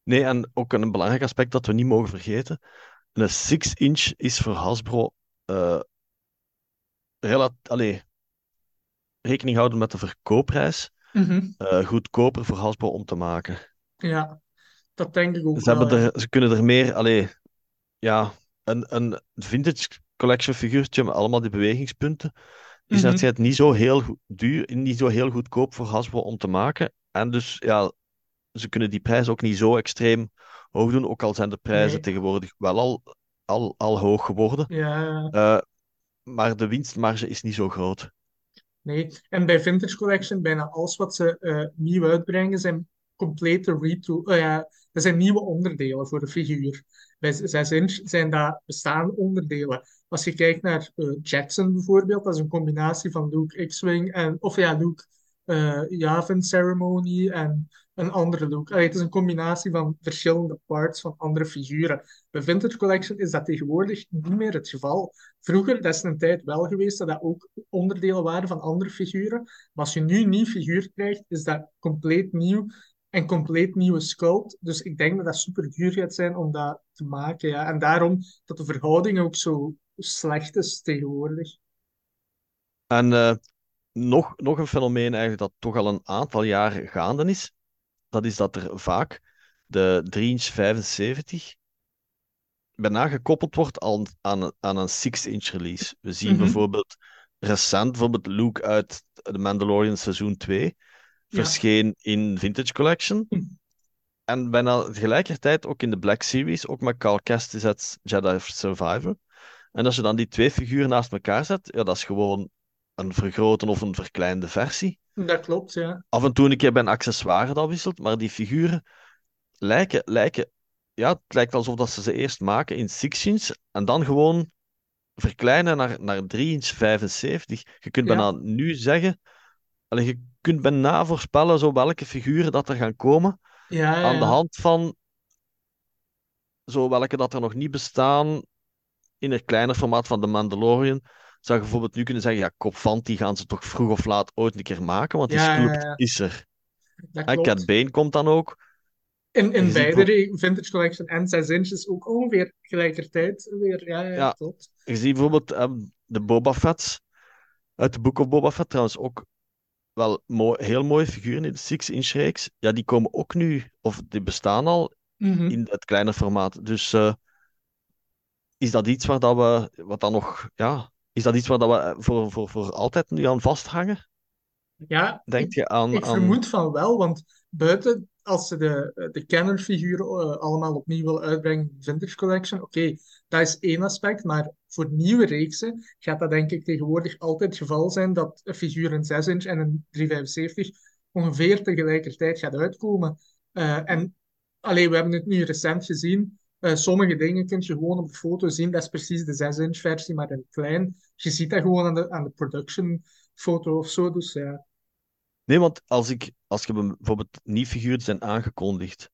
Nee, en ook een belangrijk aspect dat we niet mogen vergeten. Een 6-inch is voor Hasbro relat allee, rekening houden met de verkoopprijs. Mhm. eh, goedkoper voor Hasbro om te maken. Ja, dat denk ik ook Ze, hebben wel, er, ze kunnen er meer, allee, ja, een, een vintage collection figuurtje met allemaal die bewegingspunten is Mhm. net niet zo heel duur, niet zo heel goedkoop voor Hasbro om te maken. En dus ja, ze kunnen die prijs ook niet zo extreem hoog doen, ook al zijn de prijzen Nee. tegenwoordig wel al, al, al hoog geworden. Ja, Eh, maar de winstmarge is niet zo groot. nee. En bij Vintage Collection, bijna alles wat ze eh, nieuw uitbrengen, zijn complete retool. eh, ja, dat zijn nieuwe onderdelen voor de figuur. Bij 6 inch zijn dat bestaande onderdelen. Als je kijkt naar eh, Jackson bijvoorbeeld, dat is een combinatie van Luke X-Wing en, of ja, Luke eh Yavin Ceremony en een andere. Allee, het is een combinatie van verschillende parts van andere figuren. Bij Vintage Collection is dat tegenwoordig niet meer het geval. Vroeger, dat is een tijd wel geweest, dat dat ook onderdelen waren van andere figuren. Maar als je nu een nieuw figuur krijgt, is dat compleet nieuw en compleet nieuwe sculpt. Dus ik denk dat dat super duur gaat zijn om dat te maken. Ja. En daarom dat de verhouding ook zo slecht is tegenwoordig. En eh, nog, nog een fenomeen eigenlijk dat toch al een aantal jaren gaande is. Dat is dat er vaak de 3 inch 75 bijna gekoppeld wordt aan, aan, aan een 6-inch release. We zien Mhm. bijvoorbeeld recent, bijvoorbeeld Luke uit The Mandalorian seizoen 2 Ja. verscheen in Vintage Collection. Hm. En bijna tegelijkertijd ook in de Black Series, ook met Kestis uit Jedi Survivor. En als je dan die twee figuren naast elkaar zet, ja, dat is gewoon een vergrote of een verkleinde versie. Dat klopt, ja. Af en toe een keer bij een accessoire dat wisselt, maar die figuren lijken, lijken ja, het lijkt alsof dat ze ze eerst maken in 6 inch en dan gewoon verkleinen naar, naar 3 inch 75. Je kunt Ja. bijna nu zeggen, allee, je kunt bijna voorspellen zo welke figuren dat er gaan komen Ja, ja, aan de hand van zo welke dat er nog niet bestaan in het kleine formaat van de Mandalorian. Zou je bijvoorbeeld nu kunnen zeggen, ja, die gaan ze toch vroeg of laat ooit een keer maken, want die Ja, ja, sculpt ja. is er. En. Cat Bane komt dan ook. In, in ziet beide re- Vintage Collection en 6 inches ook ongeveer tegelijkertijd weer. Ja, ja, Ja. klopt. Je ziet bijvoorbeeld ehm, de Boba Fett's uit de Book of Boba Fett trouwens ook wel mooi, heel mooie figuren in de 6-inch reeks. Ja, die komen ook nu, of die bestaan al Mhm. in het kleine formaat. Dus eh, is dat iets waar dat we, wat dan nog, ja, is dat iets waar dat we eh, voor, voor, voor altijd nu aan vasthangen? Ja, Denk ik, je aan, ik aan... vermoed van wel, want buiten als ze de, de Kenner-figuren eh, allemaal opnieuw willen uitbrengen in Vintage Collection, oké, dat is één aspect, maar voor nieuwe reeksen gaat dat denk ik tegenwoordig altijd het geval zijn dat een figuur in 6 inch en een 375 ongeveer tegelijkertijd gaat uitkomen. Eh, en alleen, we hebben het nu recent gezien. Eh, sommige dingen kun je gewoon op de foto zien. Dat is precies de 6-inch versie, maar in klein. Je ziet dat gewoon aan de, aan de production foto of zo. Dus ja. Nee, want als ik, als je bijvoorbeeld niet figuren zijn aangekondigd,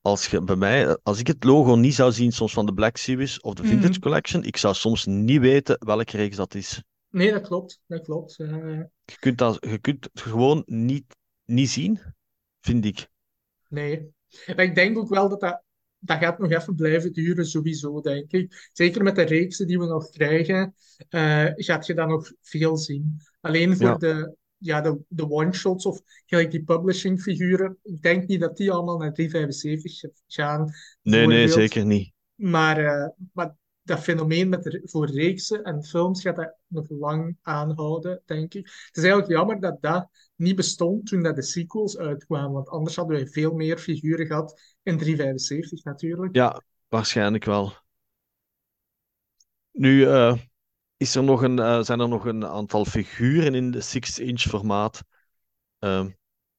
als je bij mij, als ik het logo niet zou zien soms van de Black Series of de Vintage Mhm. Collection, ik zou soms niet weten welke reeks dat is. Nee, dat klopt. Dat klopt. Ja. Je kunt dat, je kunt het gewoon niet, niet zien, vind ik. Nee. Maar ik denk ook wel dat dat, dat gaat nog even blijven duren, sowieso, denk ik. Zeker met de reeksen die we nog krijgen, eh, gaat je dat nog veel zien. Alleen voor Ja. de, ja, de, de one-shots of gelijk die publishing figuren, ik denk niet dat die allemaal naar 375 gaan. Nee, nee, zeker niet. Maar, eh, maar dat fenomeen met de, voor reeksen en films gaat dat nog lang aanhouden, denk ik. Het is eigenlijk jammer dat dat niet bestond toen dat de sequels uitkwamen, want anders hadden wij veel meer figuren gehad in 375 natuurlijk. Ja, waarschijnlijk wel. Nu eh, is er nog een, eh, zijn er nog een aantal figuren in de 6-inch formaat. Ehm,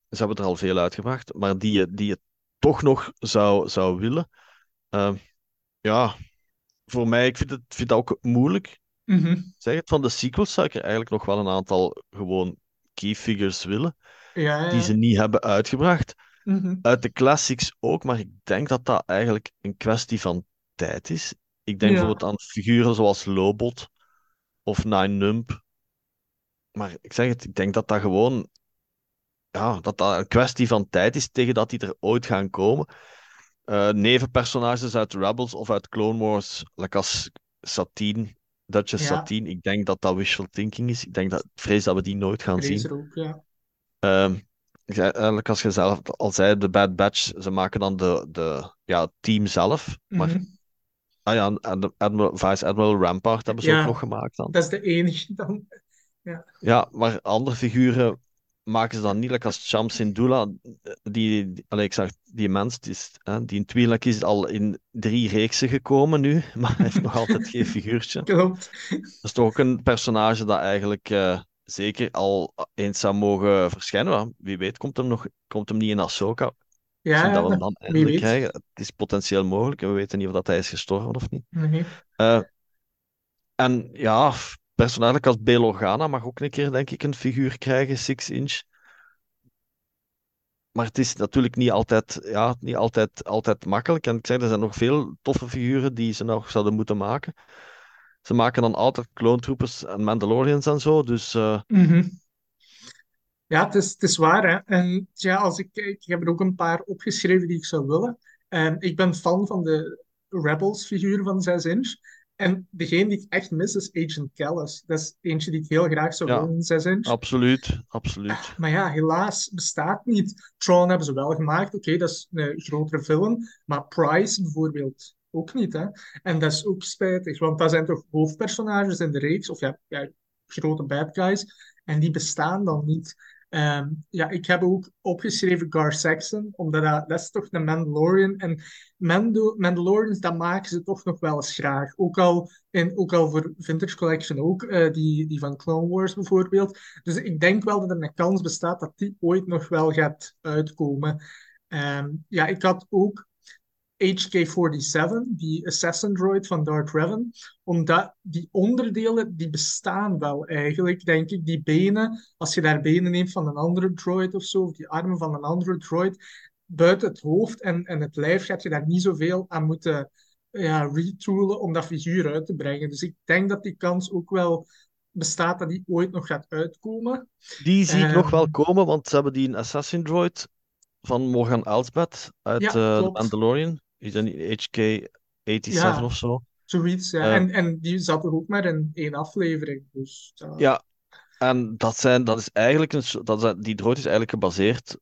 ze hebben er al veel uitgebracht, maar die je, die je toch nog zou, zou willen. Ehm, ja, voor mij, ik vind het vind dat ook moeilijk. Mhm. Zeg het, van de sequels zou ik er eigenlijk nog wel een aantal gewoon key figures willen, Ja, ja. die ze niet hebben uitgebracht. Mhm. Uit de classics ook, maar ik denk dat dat eigenlijk een kwestie van tijd is. Ik denk bijvoorbeeld aan figuren zoals Lobot of Nine Nump. Maar ik zeg het, ik denk dat dat gewoon ja, dat dat een kwestie van tijd is tegen dat die er ooit gaan komen. Eh, nevenpersonages uit Rebels of uit Clone Wars, like als Satine, Duchess Ja. Satine, ik denk dat dat wishful thinking is. Ik denk dat, vrees dat we die nooit gaan zien. Ook, ja. Ehm, eigenlijk als je zelf al zei, de Bad Batch, ze maken dan de, de ja, het team zelf. Maar Mhm. ah ja, en de Admiral, Vice Admiral Rampart hebben ze Ja. ook nog gemaakt dan. Dat is de enige dan. Ja, maar andere figuren maken ze dan niet, like als Cham Syndulla, die, die, allee, ik zag die mens, die, is, hè, die in Twi'lek is al in drie reeksen gekomen nu, maar hij heeft nog altijd geen figuurtje. Klopt. Dat is toch ook een personage dat eigenlijk eh, zeker al eens zou mogen verschijnen. Maar wie weet komt hem, nog, komt hem niet in Ahsoka. Ja, Misschien dat we hem dan eindelijk krijgen. Het is potentieel mogelijk en we weten niet of dat hij is gestorven of niet. Nee. Eh, en ja, personage als Bail Organa mag ook een keer, denk ik, een figuur krijgen, 6 inch. Maar het is natuurlijk niet altijd, ja, niet altijd, altijd makkelijk. En ik zeg, er zijn nog veel toffe figuren die ze nog zouden moeten maken. Ze maken dan altijd clone troopers en Mandalorians en zo. Dus eh, Mhm. Ja, het is, het is waar. En ja, als ik, ik heb er ook een paar opgeschreven die ik zou willen. En ik ben fan van de Rebels figuur van 6 inch. En degene die ik echt mis is Agent Callus. Dat is eentje die ik heel graag zou willen in 6 inch. absoluut. Absoluut. Maar ja, helaas bestaat niet. Tron hebben ze wel gemaakt. Oké, dat is een grotere film. Maar Price bijvoorbeeld ook niet. Hè? En dat is ook spijtig, want dat zijn toch hoofdpersonages in de reeks. Of ja, ja grote bad guys. En die bestaan dan niet. Ehm, ja, ik heb ook opgeschreven Gar Saxon, omdat dat, dat is toch een Mandalorian. En Mando Mandalorians, dat maken ze toch nog wel eens graag. Ook al, in, ook al voor Vintage Collection ook, eh, die, die van Clone Wars bijvoorbeeld. Dus ik denk wel dat er een kans bestaat dat die ooit nog wel gaat uitkomen. Ehm, ja, ik had ook HK-47, die assassin droid van Darth Revan, omdat die onderdelen, die bestaan wel eigenlijk, denk ik. Die benen, als je daar benen neemt van een andere droid of zo, of die armen van een andere droid, buiten het hoofd en, en het lijf gaat je daar niet zoveel aan moeten ja, retoolen om dat figuur uit te brengen. Dus ik denk dat die kans ook wel bestaat dat die ooit nog gaat uitkomen. Die zie ik nog wel komen, want ze hebben die een Assassin Droid van Morgan Elsbeth uit ja, eh. Mandalorian. Is dat niet HK-87 Ja, of zo? zoiets. Ja. Eh, En, en die zat er ook maar in één aflevering. Dus ja, en dat, zijn, dat is eigenlijk een, dat is, die droid is eigenlijk gebaseerd.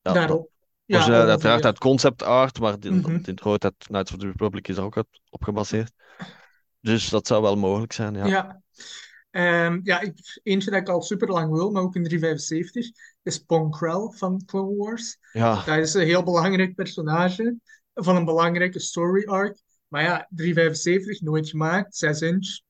Ja, daarop. Ja, origineel uiteraard ongeveer. uit concept art, maar die, Mhm. die droid uit Knights of the Republic is er ook uit, op gebaseerd. Dus dat zou wel mogelijk zijn, ja. Ja. Ehm, ja, ik, eentje dat ik al super lang wil, maar ook in 375, is Pong Krell van Clone Wars. Ja, Dat is een heel belangrijk personage van een belangrijke story arc. Maar ja, 375 nooit gemaakt, 6 inch.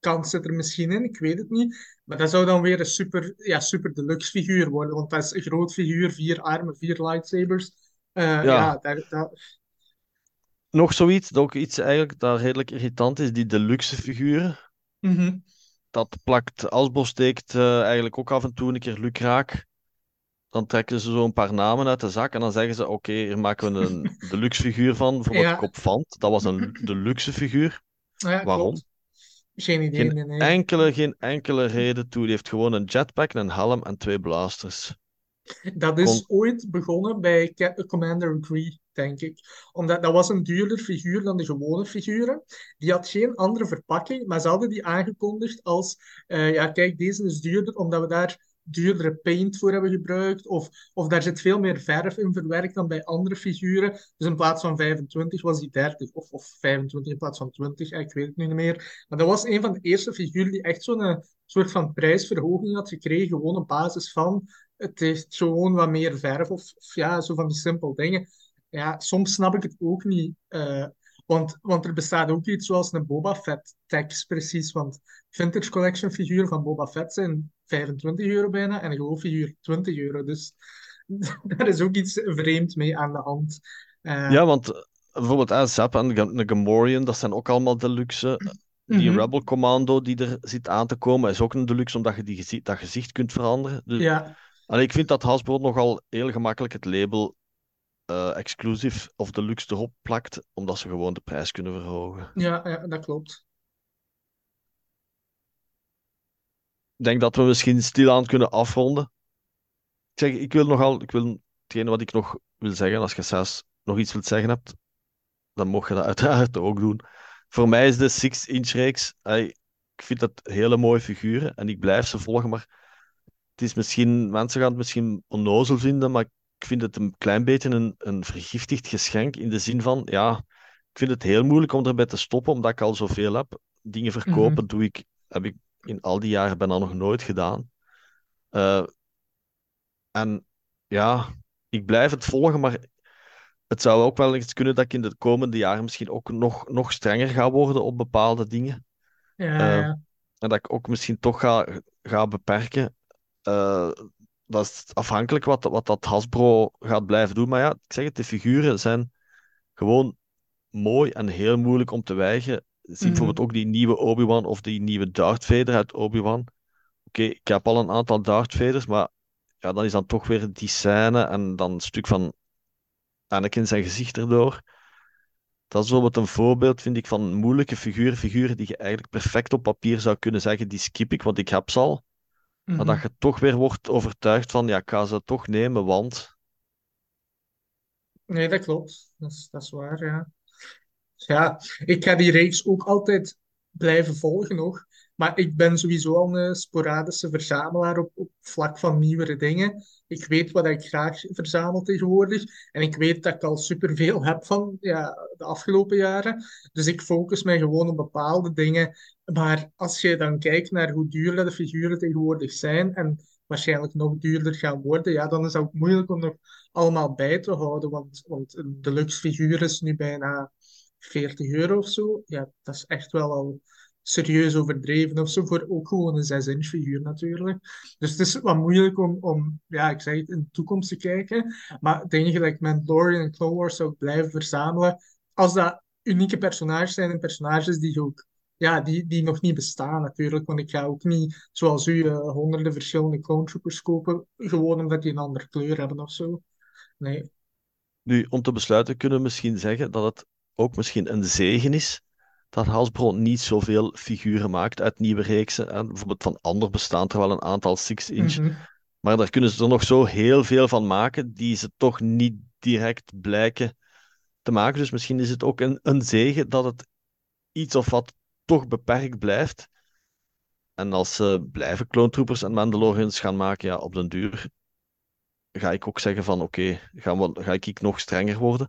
Kans zit er misschien in, ik weet het niet. Maar dat zou dan weer een super, ja, super deluxe figuur worden, want dat is een groot figuur, vier armen, vier lightsabers. Eh, ja. ja, daar, daar- Nog zoiets, dat ook iets eigenlijk dat redelijk irritant is, die deluxe figuren. Mhm. Dat plakt, Hasbro steekt eh, eigenlijk ook af en toe een keer lukraak. Dan trekken ze zo een paar namen uit de zak en dan zeggen ze: Oké, hier maken we een deluxe figuur van. Bijvoorbeeld Ja, Kop Vant, dat was een deluxe figuur. ja, Waarom? klopt. Geen idee, Geen nee, nee. enkele, geen enkele reden toe. Die heeft gewoon een jetpack, een helm en twee blasters. Dat Kon, is ooit begonnen bij Commander Gree, denk ik. Omdat dat was een duurder figuur dan de gewone figuren. Die had geen andere verpakking, maar ze hadden die aangekondigd als: eh, ja, kijk, deze is duurder omdat we daar duurdere paint voor hebben gebruikt. Of, of daar zit veel meer verf in verwerkt dan bij andere figuren. Dus in plaats van 25 was die 30, of, of 25 in plaats van 20, eh, ik weet het niet meer. Maar dat was een van de eerste figuren die echt zo'n eh, soort van prijsverhoging had gekregen, gewoon op basis van het heeft gewoon wat meer verf of, ja, zo van die simpele dingen. Ja, soms snap ik het ook niet. eh, want, want er bestaat ook iets zoals een Boba Fett tax, precies. Want vintage collection figuren van Boba Fett zijn 25 euro bijna en een gewoon figuur 20 euro. Dus daar is ook iets vreemd mee aan de hand. Eh, ja, want eh, bijvoorbeeld ASAP en de Gamorrean, dat zijn ook allemaal deluxe. Die mhm, Rebel Commando die er zit aan te komen, is ook een deluxe, omdat je die dat gezicht kunt veranderen. Dus, ja, allee, ik vind dat Hasbro nogal heel gemakkelijk het label eh exclusive of deluxe erop plakt, omdat ze gewoon de prijs kunnen verhogen. ja, ja, dat klopt. Ik denk dat we misschien stilaan kunnen afronden. Ik zeg, ik wil nogal, ik wil, hetgene wat ik nog wil zeggen, als je zelfs nog iets wilt zeggen hebt, dan mocht je dat uiteraard ook doen. Voor mij is de Six Inch reeks, ey, ik vind dat hele mooie figuren en ik blijf ze volgen, maar het is misschien, mensen gaan het misschien onnozel vinden, maar ik vind het een klein beetje een, een vergiftigd geschenk in de zin van, ja, ik vind het heel moeilijk om erbij te stoppen, omdat ik al zoveel heb. Dingen Mhm. verkopen doe ik, heb ik in al die jaren bijna nog nooit gedaan. Eh, en ja, ik blijf het volgen, maar het zou ook wel eens kunnen dat ik in de komende jaren misschien ook nog, nog strenger ga worden op bepaalde dingen. Ja, Eh, ja. en dat ik ook misschien toch ga, ga beperken. Eh, dat is afhankelijk wat, wat dat Hasbro gaat blijven doen. Maar ja, ik zeg het, de figuren zijn gewoon mooi en heel moeilijk om te weigeren. Zie bijvoorbeeld Mhm. ook die nieuwe Obi-Wan of die nieuwe Darth Vader uit Obi-Wan. Oké, ik heb al een aantal Darth Vaders, maar ja, dan is dan toch weer die scène en dan een stuk van Anakin zijn gezicht erdoor. Dat is bijvoorbeeld een voorbeeld, vind ik, van moeilijke figuren. Figuren die je eigenlijk perfect op papier zou kunnen zeggen, die skip ik, want ik heb ze al. Maar dat Mhm. je toch weer wordt overtuigd van, ja, ik ga ze toch nemen, want... Nee, dat klopt. Dat is, dat is waar, ja. Ja, ik ga die reeks ook altijd blijven volgen nog. Maar ik ben sowieso al een sporadische verzamelaar op, op vlak van nieuwere dingen. Ik weet wat ik graag verzamel tegenwoordig. En ik weet dat ik al superveel heb van ja, de afgelopen jaren. Dus ik focus mij gewoon op bepaalde dingen. Maar als je dan kijkt naar hoe duur de figuren tegenwoordig zijn en waarschijnlijk nog duurder gaan worden, ja, dan is het ook moeilijk om nog allemaal bij te houden. Want, want een deluxe figuur is nu bijna 40 euro of zo. Ja, dat is echt wel al serieus overdreven of zo, voor ook gewoon een 6-inch figuur natuurlijk. Dus het is wat moeilijk om, om, ja, ik zeg het, in de toekomst te kijken. Maar dingen gelijk Mandalorian en Clone zou blijven verzamelen. Als dat unieke personages zijn en personages die ook ja, die, die nog niet bestaan natuurlijk. Want ik ga ook niet, zoals u, uh, honderden verschillende clone troopers kopen, gewoon omdat die een andere kleur hebben of zo. Nee. Nu, om te besluiten kunnen we misschien zeggen dat het ook misschien een zegen is dat Hasbro niet zoveel figuren maakt uit nieuwe reeksen. En bijvoorbeeld van ander bestaan er wel een aantal 6-inch. Mhm. Maar daar kunnen ze er nog zo heel veel van maken die ze toch niet direct blijken te maken. Dus misschien is het ook een, een zegen dat het iets of wat toch beperkt blijft. En als ze blijven Clone Troopers en Mandalorians gaan maken, ja, op den duur ga ik ook zeggen van oké, gaan we, ga ik nog strenger worden.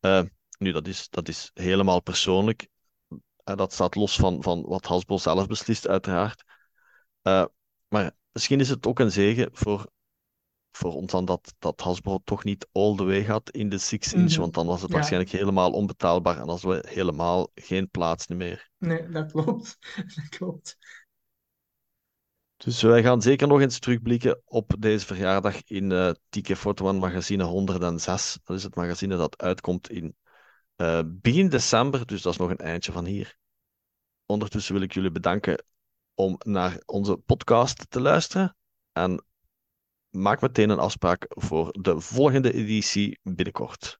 Uh, nu, dat is, dat is helemaal persoonlijk. Uh, dat staat los van, van wat Hasbro zelf beslist, uiteraard. Uh, maar misschien is het ook een zegen voor, voor ons dan dat, dat Hasbro toch niet all the way gaat in de 6 inch, Mhm. want dan was het Ja. waarschijnlijk helemaal onbetaalbaar en als we helemaal geen plaats meer. Nee, dat klopt. Dat klopt. Dus wij gaan zeker nog eens terugblikken op deze verjaardag in eh TK One magazine 106. Dat is het magazine dat uitkomt in eh, begin december, dus dat is nog een eindje van hier. Ondertussen wil ik jullie bedanken om naar onze podcast te luisteren. En maak meteen een afspraak voor de volgende editie binnenkort.